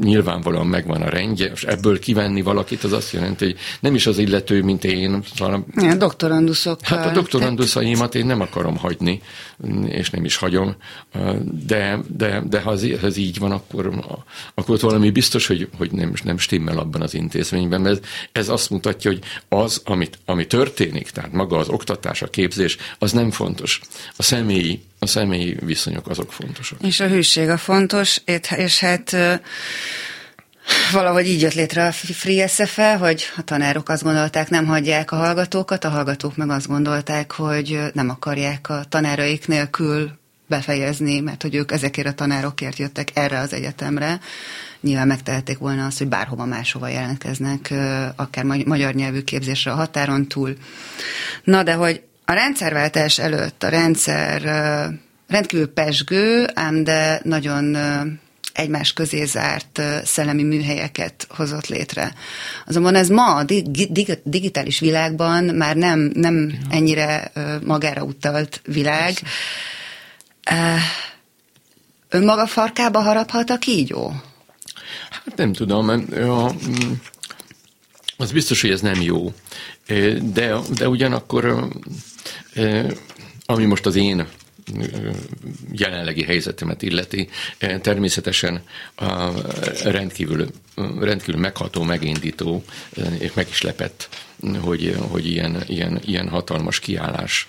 nyilvánvalóan megvan a rendje, és ebből kivenni valakit, az azt jelenti, hogy nem is az illető, mint én. Hanem, ja, doktoranduszok. Hát a doktoranduszaimat én nem akarom hagyni, és nem is hagyom, de, de, de ha ez így van, akkor, akkor valami biztos, hogy, hogy nem, nem stimmel abban az intézményben, mert ez azt mutatja, hogy az, amit, ami történik, tehát maga az oktatás, a képzés, az nem fontos. A személyi a személyi viszonyok azok fontosak. És a hűség a fontos, és hát valahogy így jött létre a Free SFE, hogy a tanárok azt gondolták, nem hagyják a hallgatókat, a hallgatók meg azt gondolták, hogy nem akarják a tanáraik nélkül befejezni, mert hogy ők ezekért a tanárokért jöttek erre az egyetemre. Nyilván megtehették volna azt, hogy bárhova máshova jelentkeznek, akár magyar nyelvű képzésre a határon túl. Na, de hogy a rendszerváltás előtt a rendszer rendkívül pesgő, ám de nagyon egymás közé zárt szellemi műhelyeket hozott létre. Azonban ez ma a digitális világban már nem, nem ennyire magára utalt világ. Önmaga farkába haraphat a kígyó? Hát nem tudom. Mm, az biztos, hogy ez nem jó. De, de ugyanakkor ami most az én jelenlegi helyzetemet illeti, természetesen a rendkívül, rendkívül megható, megindító, és meg is lepett hogy, hogy ilyen, ilyen, ilyen hatalmas kiállás,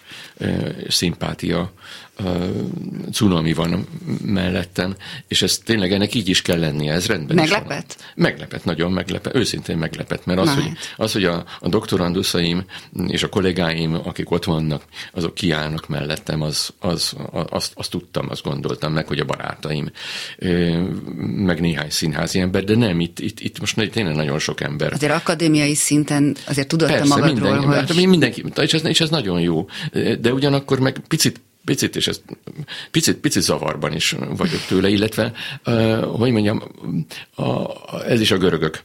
szimpátia, cunami van mellettem, és ez tényleg ennek így is kell lennie, ez rendben Meglepett? Is van. Meglepett, nagyon meglepett, őszintén meglepett, mert az, hogy, az, hogy a, a doktoranduszaim és a kollégáim, akik ott vannak, azok kiállnak mellettem, az, az, azt, azt tudtam, azt gondoltam meg, hogy a barátaim, meg néhány színházi ember, de nem, itt, itt, itt most tényleg nagyon sok ember. Azért akadémiai szinten azért tudod Persze, magadról, mindenki, hogy... Hát, mindenki, és ez, és ez nagyon jó, de ugyanakkor meg picit picit, és ez picit, picit zavarban is vagyok tőle, illetve, hogy mondjam, a, ez is a görögök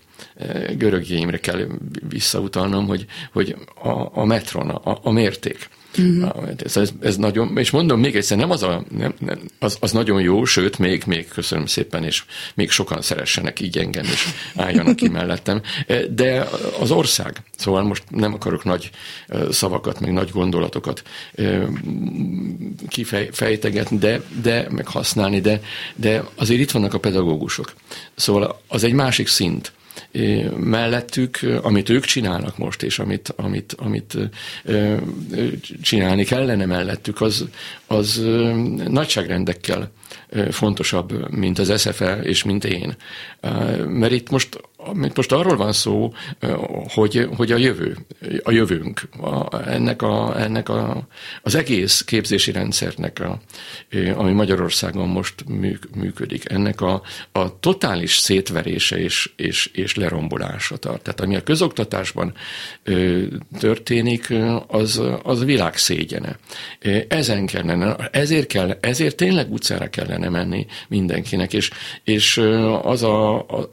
görögjeimre kell visszautalnom, hogy, hogy a, a metron, a, a mérték Uh-huh. Ez, ez nagyon, és mondom még egyszer, nem az, a, nem, nem, az, az nagyon jó, sőt, még, még köszönöm szépen, és még sokan szeressenek így engem, és álljanak ki mellettem. De az ország, szóval most nem akarok nagy szavakat, meg nagy gondolatokat kifejtegetni, de, de meg használni, de, de azért itt vannak a pedagógusok. Szóval az egy másik szint mellettük, amit ők csinálnak most, és amit, amit, amit csinálni kellene mellettük, az, az nagyságrendekkel fontosabb, mint az SFE és mint én. Mert itt most most arról van szó, hogy, hogy a jövő, a jövőnk, a, ennek, a, ennek a, az egész képzési rendszernek, a, ami Magyarországon most működik, ennek a, a totális szétverése és, és, és lerombolása tart. Tehát ami a közoktatásban történik, az, az világ szégyene. Ezen kellene, ezért, kell, ezért tényleg utcára kellene menni mindenkinek, és, és az a, a,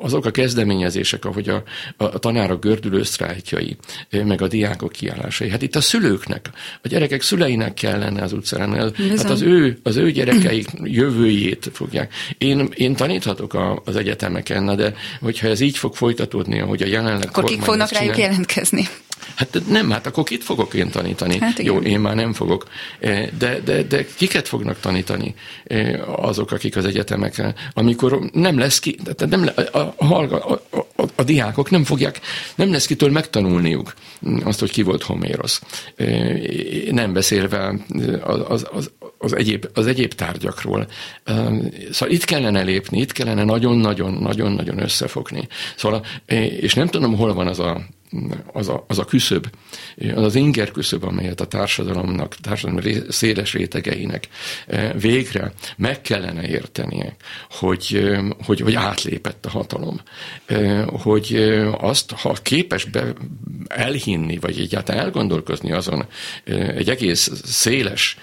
azok a kezdeményezések, ahogy a, a tanárok gördülő sztrájkjai, meg a diákok kiállásai. Hát itt a szülőknek, a gyerekek szüleinek kellene az utcán, hát az ő, az ő gyerekeik jövőjét fogják. Én, én taníthatok a, az egyetemeken, de hogyha ez így fog folytatódni, ahogy a jelenleg Akkor kik fognak rájuk jelentkezni? Hát nem, hát akkor kit fogok én tanítani? Hát Jó, én már nem fogok. E, de, de, de kiket fognak tanítani e, azok, akik az egyetemeken, amikor nem lesz ki, tehát nem, a, a, a, a, a diákok nem fogják, nem lesz kitől megtanulniuk azt, hogy ki volt Homérosz. E, nem beszélve az, az, az, egyéb, az egyéb tárgyakról. Szóval itt kellene lépni, itt kellene nagyon-nagyon-nagyon-nagyon összefogni. Szóval, és nem tudom, hol van az a az a, az a küszöb, az az inger küszöb, amelyet a társadalomnak, társadalom széles rétegeinek eh, végre meg kellene értenie, hogy, eh, hogy, hogy átlépett a hatalom. Eh, hogy azt, ha képes be elhinni, vagy egyáltalán elgondolkozni azon egy egész széles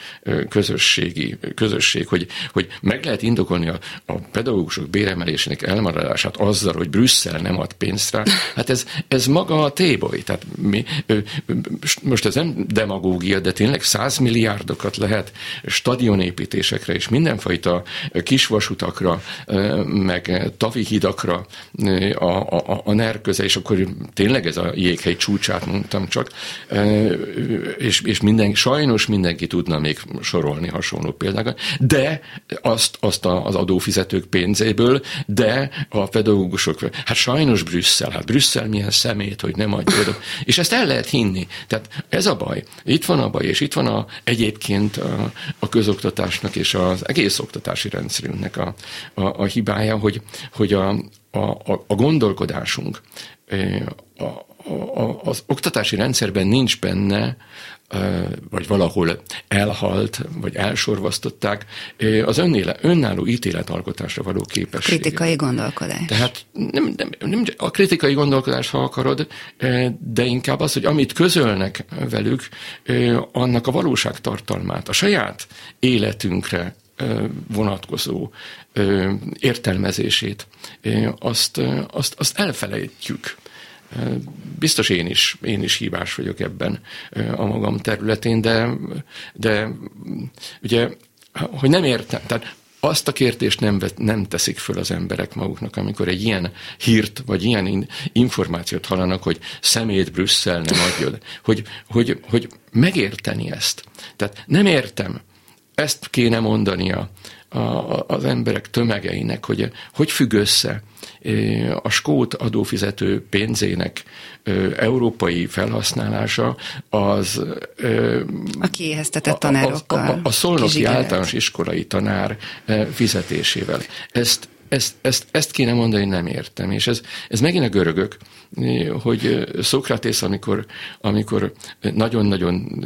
közösségi közösség, hogy, hogy meg lehet indokolni a, a pedagógusok béremelésének elmaradását azzal, hogy Brüsszel nem ad pénzt rá, hát ez, ez maga a téboly. Tehát mi, most ez nem demagógia, de tényleg százmilliárdokat lehet stadionépítésekre és mindenfajta kisvasutakra, meg tavi hidakra a, a, a NER köze, és akkor tényleg ez a jéghegy csúcsát mondtam csak, és, és minden, sajnos mindenki tudna még sorolni hasonló példákat, de azt, azt az adófizetők pénzéből, de a pedagógusok, hát sajnos Brüsszel, hát Brüsszel milyen szemét, hogy nem adja És ezt el lehet hinni. Tehát ez a baj. Itt van a baj, és itt van a, egyébként a, a közoktatásnak és az egész oktatási rendszerünknek a, a, a hibája, hogy, hogy a, a, a gondolkodásunk a, a, az oktatási rendszerben nincs benne vagy valahol elhalt, vagy elsorvasztották, az önéle, önálló ítéletalkotásra való képesség. Kritikai gondolkodás. Tehát nem, nem, nem a kritikai gondolkodás, ha akarod, de inkább az, hogy amit közölnek velük, annak a valóság tartalmát, a saját életünkre vonatkozó értelmezését, azt, azt, azt elfelejtjük. Biztos én is, én is hívás vagyok ebben a magam területén, de, de ugye, hogy nem értem, tehát azt a kérdést nem, nem teszik föl az emberek maguknak, amikor egy ilyen hírt, vagy ilyen információt hallanak, hogy szemét Brüsszel nem adja, hogy, hogy, hogy megérteni ezt. Tehát nem értem, ezt kéne mondania a, az emberek tömegeinek, hogy hogy függ össze a skót adófizető pénzének európai felhasználása az a kiéheztetett tanárokkal. A, a, a, a szolnoki általános iskolai tanár fizetésével. Ezt ezt, ezt, ezt kéne mondani, nem értem. És ez, ez megint a görögök, hogy Szokratész, amikor, amikor nagyon-nagyon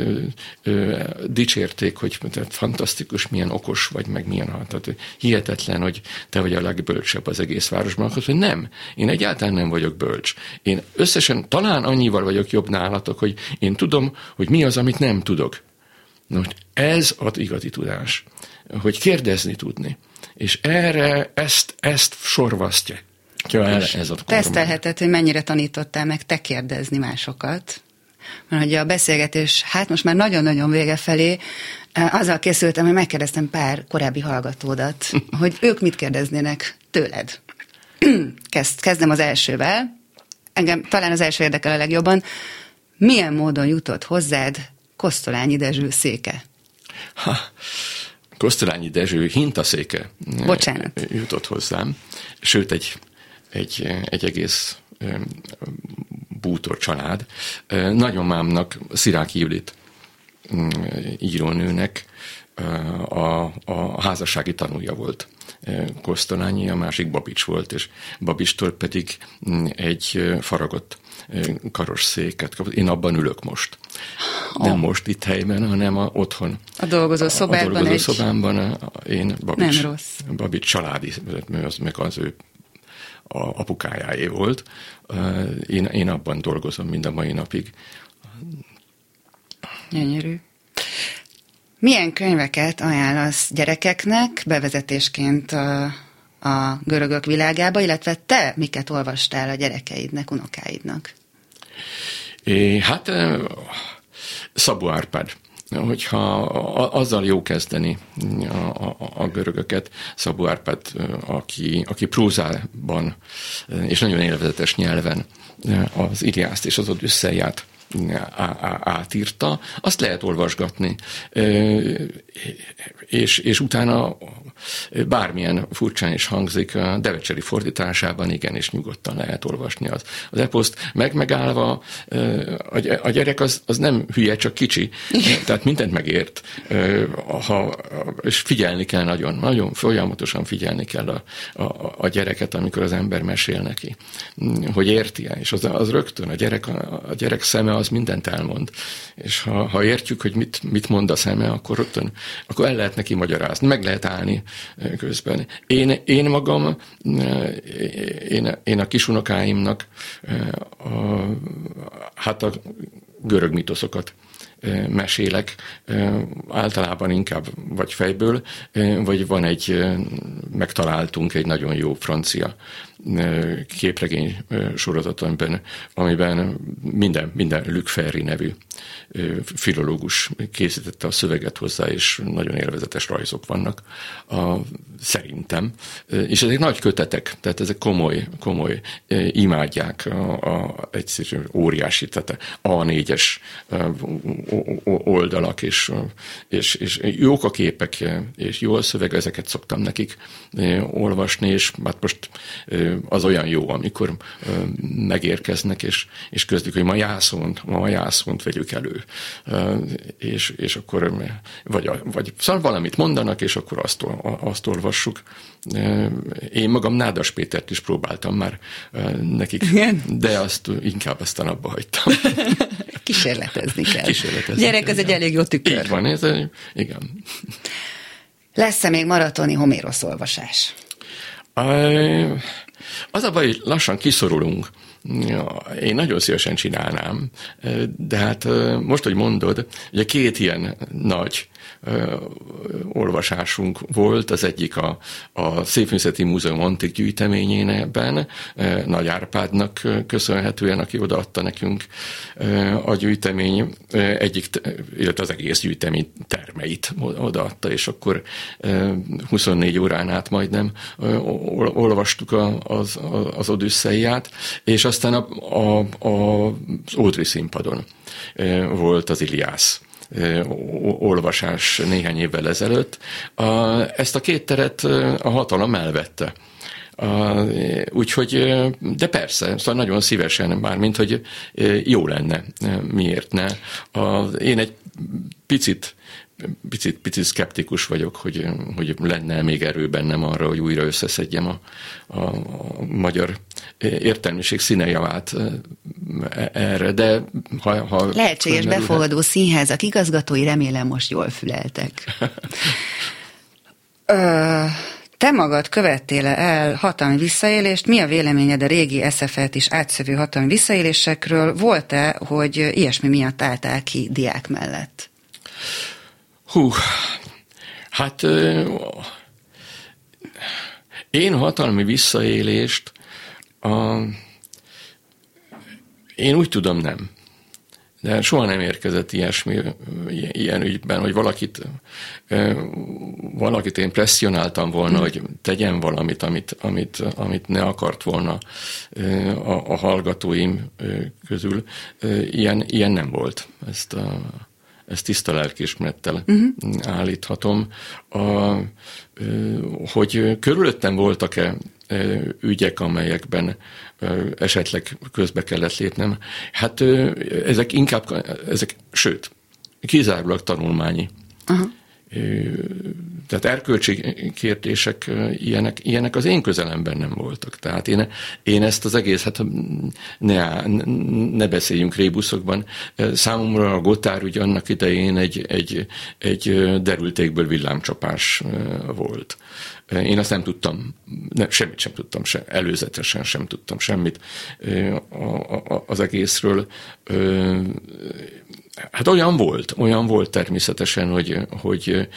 dicsérték, hogy tehát fantasztikus, milyen okos vagy, meg milyen tehát hihetetlen, hogy te vagy a legbölcsebb az egész városban, akkor hogy nem, én egyáltalán nem vagyok bölcs. Én összesen talán annyival vagyok jobb nálatok, hogy én tudom, hogy mi az, amit nem tudok. Most ez az igazi tudás, hogy kérdezni tudni. És erre ezt, ezt sorvasztja el ez a Tesztelheted, hogy mennyire tanítottál meg te kérdezni másokat. Mert hogy a beszélgetés, hát most már nagyon-nagyon vége felé, eh, azzal készültem, hogy megkérdeztem pár korábbi hallgatódat, (laughs) hogy ők mit kérdeznének tőled. (clears throat) Kezd, kezdem az elsővel. Engem talán az első érdekel a legjobban. Milyen módon jutott hozzád Kosztolányi Dezső széke? Ha, Kosztolányi Dezső hintaszéke Bocsánat. jutott hozzám, sőt egy, egy, egy egész bútor család. Nagyomámnak, Sziráki Judit írónőnek a, a házassági tanulja volt. Kosztolányi, a másik Babics volt, és Babistól pedig egy faragott karosszéket kapott. Én abban ülök most. Nem oh. most itt helyben, hanem a, otthon. A dolgozó szobában. A dolgozó egy... szobámban a, én Babics, nem rossz. Babics családi, az meg az ő a apukájáé volt. Én, én abban dolgozom mind a mai napig. Gyönyörű. Milyen könyveket ajánlasz gyerekeknek bevezetésként a, a görögök világába, illetve te miket olvastál a gyerekeidnek, unokáidnak? É, hát Szabó Árpád hogyha azzal jó kezdeni a, a, a görögöket, Szabó Árpád, aki, aki prózában és nagyon élvezetes nyelven az Iliászt és az Odüsszeját átírta, azt lehet olvasgatni, és, és utána bármilyen furcsán is hangzik, a Devecseri fordításában igenis nyugodtan lehet olvasni az, az eposzt. Meg megállva a gyerek az, az nem hülye, csak kicsi, tehát mindent megért, ha, és figyelni kell nagyon, nagyon folyamatosan figyelni kell a, a, a gyereket, amikor az ember mesél neki, hogy érti -e, és az, az rögtön, a gyerek, a gyerek szeme az mindent elmond, és ha, ha értjük, hogy mit, mit mond a szeme, akkor rögtön, akkor el lehet neki magyarázni, meg lehet állni közben. Én, én magam, én, én a kisunokáimnak a, hát a görög mitoszokat mesélek, általában inkább vagy fejből, vagy van egy, megtaláltunk egy nagyon jó francia képregény sorozat, amiben, amiben minden, minden Luc Ferry nevű filológus készítette a szöveget hozzá, és nagyon élvezetes rajzok vannak, a, szerintem. És ezek nagy kötetek, tehát ezek komoly, komoly imádják a, a egyszerű óriási, tehát A4-es oldalak, és, és, és jók a képek, és jó a szöveg, ezeket szoktam nekik olvasni, és hát most az olyan jó, amikor megérkeznek, és, és közlik, hogy ma jászont, ma jászont vegyük elő. És, és akkor vagy, vagy szóval valamit mondanak, és akkor azt, azt olvassuk. Én magam Nádas Pétert is próbáltam már nekik, Igen? de azt inkább aztán abba hagytam. (laughs) Kísérletezni kell. Kísérletezni Gyerek, ez egy elég jó tükör. Így van, ez egy, igen. Lesz-e még maratoni Homérosz olvasás? Az a baj, hogy lassan kiszorulunk. Én nagyon szívesen csinálnám, de hát most, hogy mondod, ugye két ilyen nagy olvasásunk volt, az egyik a, a Szépművészeti Múzeum antik gyűjteményében, Nagy Árpádnak köszönhetően, aki odaadta nekünk a gyűjtemény egyik, illetve az egész gyűjtemény termeit odaadta, és akkor 24 órán át majdnem olvastuk az, az Odüsszeiát, és aztán a, a, a, az Ódri színpadon volt az Iliász olvasás néhány évvel ezelőtt. Ezt a két teret a hatalom elvette. Úgyhogy, de persze, szóval nagyon szívesen, mármint, hogy jó lenne, miért ne. Én egy picit picit, picit szkeptikus vagyok, hogy, hogy lenne még erő bennem arra, hogy újra összeszedjem a, a, a magyar értelmiség színejavát e, erre, de ha... ha Lehetséges befogadó színházak igazgatói remélem most jól füleltek. (laughs) Ö, te magad követtél el hatalmi visszaélést? Mi a véleményed a régi SZF-et is átszövő hatalmi visszaélésekről? Volt-e, hogy ilyesmi miatt álltál ki diák mellett? Hú, hát én hatalmi visszaélést a, én úgy tudom nem. De soha nem érkezett ilyesmi, ilyen ügyben, hogy valakit, valakit én presszionáltam volna, hogy tegyen valamit, amit, amit, amit ne akart volna a, a hallgatóim közül. Ilyen, ilyen nem volt. Ezt a, ezt tiszta lelkiismerettel uh-huh. állíthatom. A, hogy körülöttem voltak-e ügyek, amelyekben esetleg közbe kellett lépnem. Hát ezek inkább, ezek, sőt, kizárólag tanulmányi. Uh-huh tehát erkölcsi kérdések ilyenek, ilyenek az én közelemben nem voltak. Tehát én, én ezt az egész, hát ne, ne beszéljünk rébuszokban, számomra a Gotár ügy annak idején egy, egy, egy derültékből villámcsapás volt. Én azt nem tudtam, ne, semmit sem tudtam, se, előzetesen sem tudtam semmit az egészről Hát olyan volt, olyan volt természetesen, hogy, hogy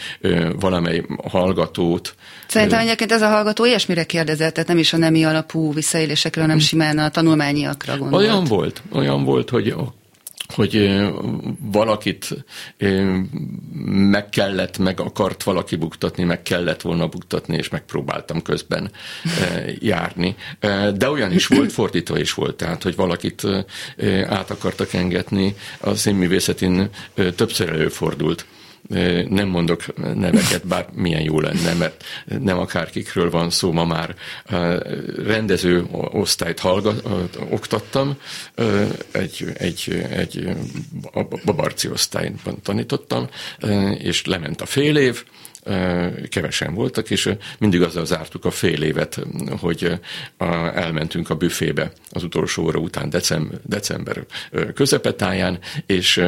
valamely hallgatót. Szerintem egyébként ez a hallgató ilyesmire kérdezett, tehát nem is a nemi alapú visszaélésekről, hanem simán a tanulmányiakra gondolt. Olyan volt, olyan volt, hogy hogy valakit meg kellett, meg akart valaki buktatni, meg kellett volna buktatni, és megpróbáltam közben járni. De olyan is volt, fordítva is volt, tehát, hogy valakit át akartak engetni, a színművészetén többször előfordult nem mondok neveket, bár milyen jó lenne, mert nem akárkikről van szó, ma már. Rendező osztályt hallgat, oktattam, egy, egy, egy babarci osztályban tanítottam, és lement a fél év, kevesen voltak, és mindig azzal zártuk a fél évet, hogy elmentünk a büfébe az utolsó óra után december, december közepetáján, és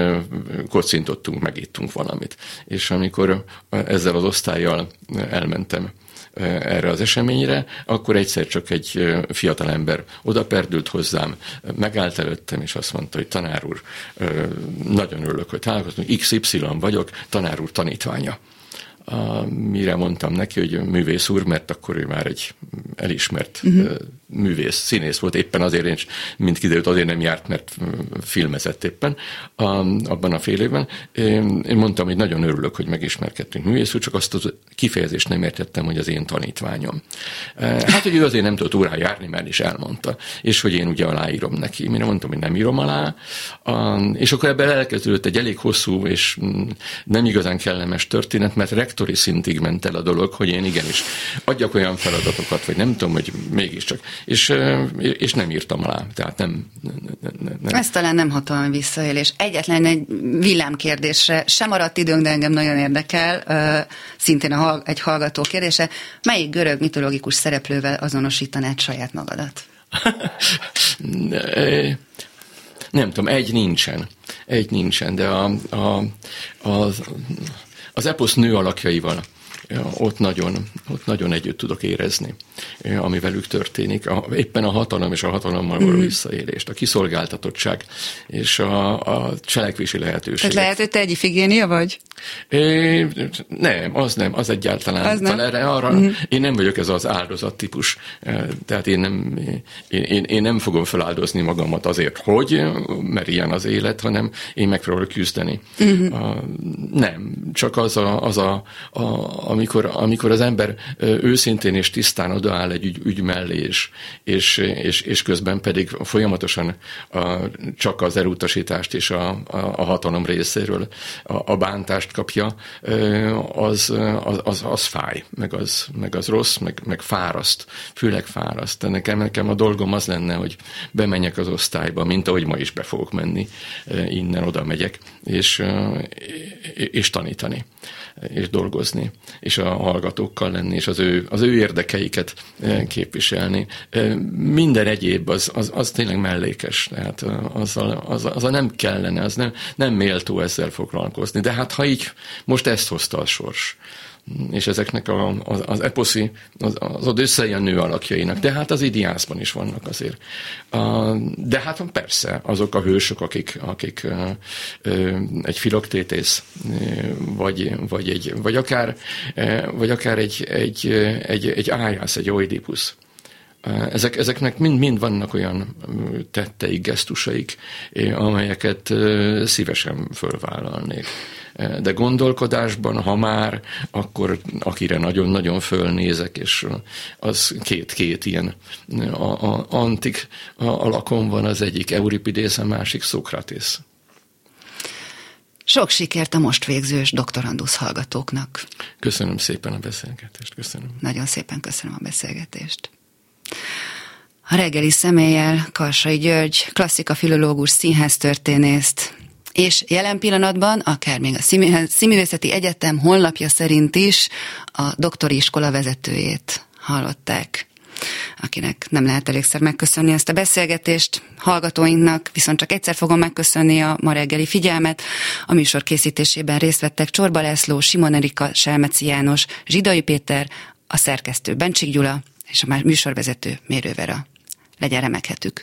kocintottunk, megittunk valamit. És amikor ezzel az osztályjal elmentem erre az eseményre, akkor egyszer csak egy fiatalember oda perdült hozzám, megállt előttem, és azt mondta, hogy tanár úr, nagyon örülök, hogy találkoztunk, XY vagyok, tanár úr tanítványa mire mondtam neki, hogy művész úr, mert akkor ő már egy elismert uh-huh. művész, színész volt, éppen azért, én, mint kiderült, azért nem járt, mert filmezett éppen a, abban a fél évben. Én, én mondtam, hogy nagyon örülök, hogy megismerkedtünk művész úr, csak azt a kifejezést nem értettem, hogy az én tanítványom. Hát, hogy ő azért nem tudott órá járni, mert is elmondta, és hogy én ugye aláírom neki. Mire mondtam, hogy nem írom alá, és akkor ebben elkezdődött egy elég hosszú és mm, nem igazán kellemes történet, mert rektori szintig ment el a dolog, hogy én igenis adjak olyan feladatokat, vagy nem tudom, hogy mégiscsak. És, és nem írtam alá. Tehát nem, nem, nem. Ez talán nem hatalmi visszaélés. Egyetlen egy villámkérdésre sem maradt időnk, de engem nagyon érdekel, szintén a, egy hallgató kérdése. Melyik görög mitológikus szereplővel azonosítanád saját magadat? (laughs) nem tudom, egy nincsen. Egy nincsen, de a, a, a, az eposz nő alakjaival ott nagyon, ott nagyon együtt tudok érezni, ami velük történik. A, éppen a hatalom és a hatalommal való mm. visszaélést, a kiszolgáltatottság és a, a cselekvési lehetőség. Tehát lehet, hogy te egy ifigénia vagy? É, nem, az nem, az egyáltalán. Az nem. Erre, arra, mm. Én nem vagyok ez az áldozat típus. Tehát én nem, én, én, én nem fogom feláldozni magamat azért, hogy, mert ilyen az élet, hanem én megpróbálok küzdeni. Mm-hmm. A, nem, csak az a, az a, a ami amikor, amikor az ember őszintén és tisztán odaáll egy ügy, ügy mellé, és, és, és, és közben pedig folyamatosan a, csak az elutasítást és a, a, a hatalom részéről a, a bántást kapja, az, az, az, az fáj, meg az, meg az rossz, meg, meg fáraszt, főleg fáraszt. Nekem, nekem a dolgom az lenne, hogy bemenjek az osztályba, mint ahogy ma is be fogok menni, innen oda megyek, és, és tanítani és dolgozni, és a hallgatókkal lenni, és az ő, az ő érdekeiket eh, képviselni. Eh, minden egyéb az, az, az tényleg mellékes, tehát eh, azzal, az, az, az nem kellene, az nem, nem méltó ezzel foglalkozni. De hát ha így most ezt hozta a sors, és ezeknek a, az, az eposzi, az, az Odüsszei a nő alakjainak, de hát az Idiászban is vannak azért. De hát persze, azok a hősök, akik, akik egy filoktétész, vagy, vagy, egy, vagy akár, vagy akár egy, egy, egy, egy ájász, egy oidipusz, ezek, ezeknek mind, mind vannak olyan tetteik, gesztusaik, amelyeket szívesen fölvállalnék de gondolkodásban, ha már, akkor akire nagyon-nagyon fölnézek, és az két-két ilyen a, a, antik alakon van, az egyik Euripidész, a másik Szokratész. Sok sikert a most végzős doktorandusz hallgatóknak. Köszönöm szépen a beszélgetést, köszönöm. Nagyon szépen köszönöm a beszélgetést. A reggeli személlyel Karsai György, klasszika filológus, színháztörténészt, és jelen pillanatban, akár még a Színművészeti Egyetem honlapja szerint is a doktori iskola vezetőjét hallották akinek nem lehet elégszer megköszönni ezt a beszélgetést. Hallgatóinknak viszont csak egyszer fogom megköszönni a ma reggeli figyelmet. A műsor készítésében részt vettek Csorba László, Simon Erika, Selmeci János, Zsidai Péter, a szerkesztő Bencsik Gyula és a műsorvezető Mérővera. Legyen remekhetük!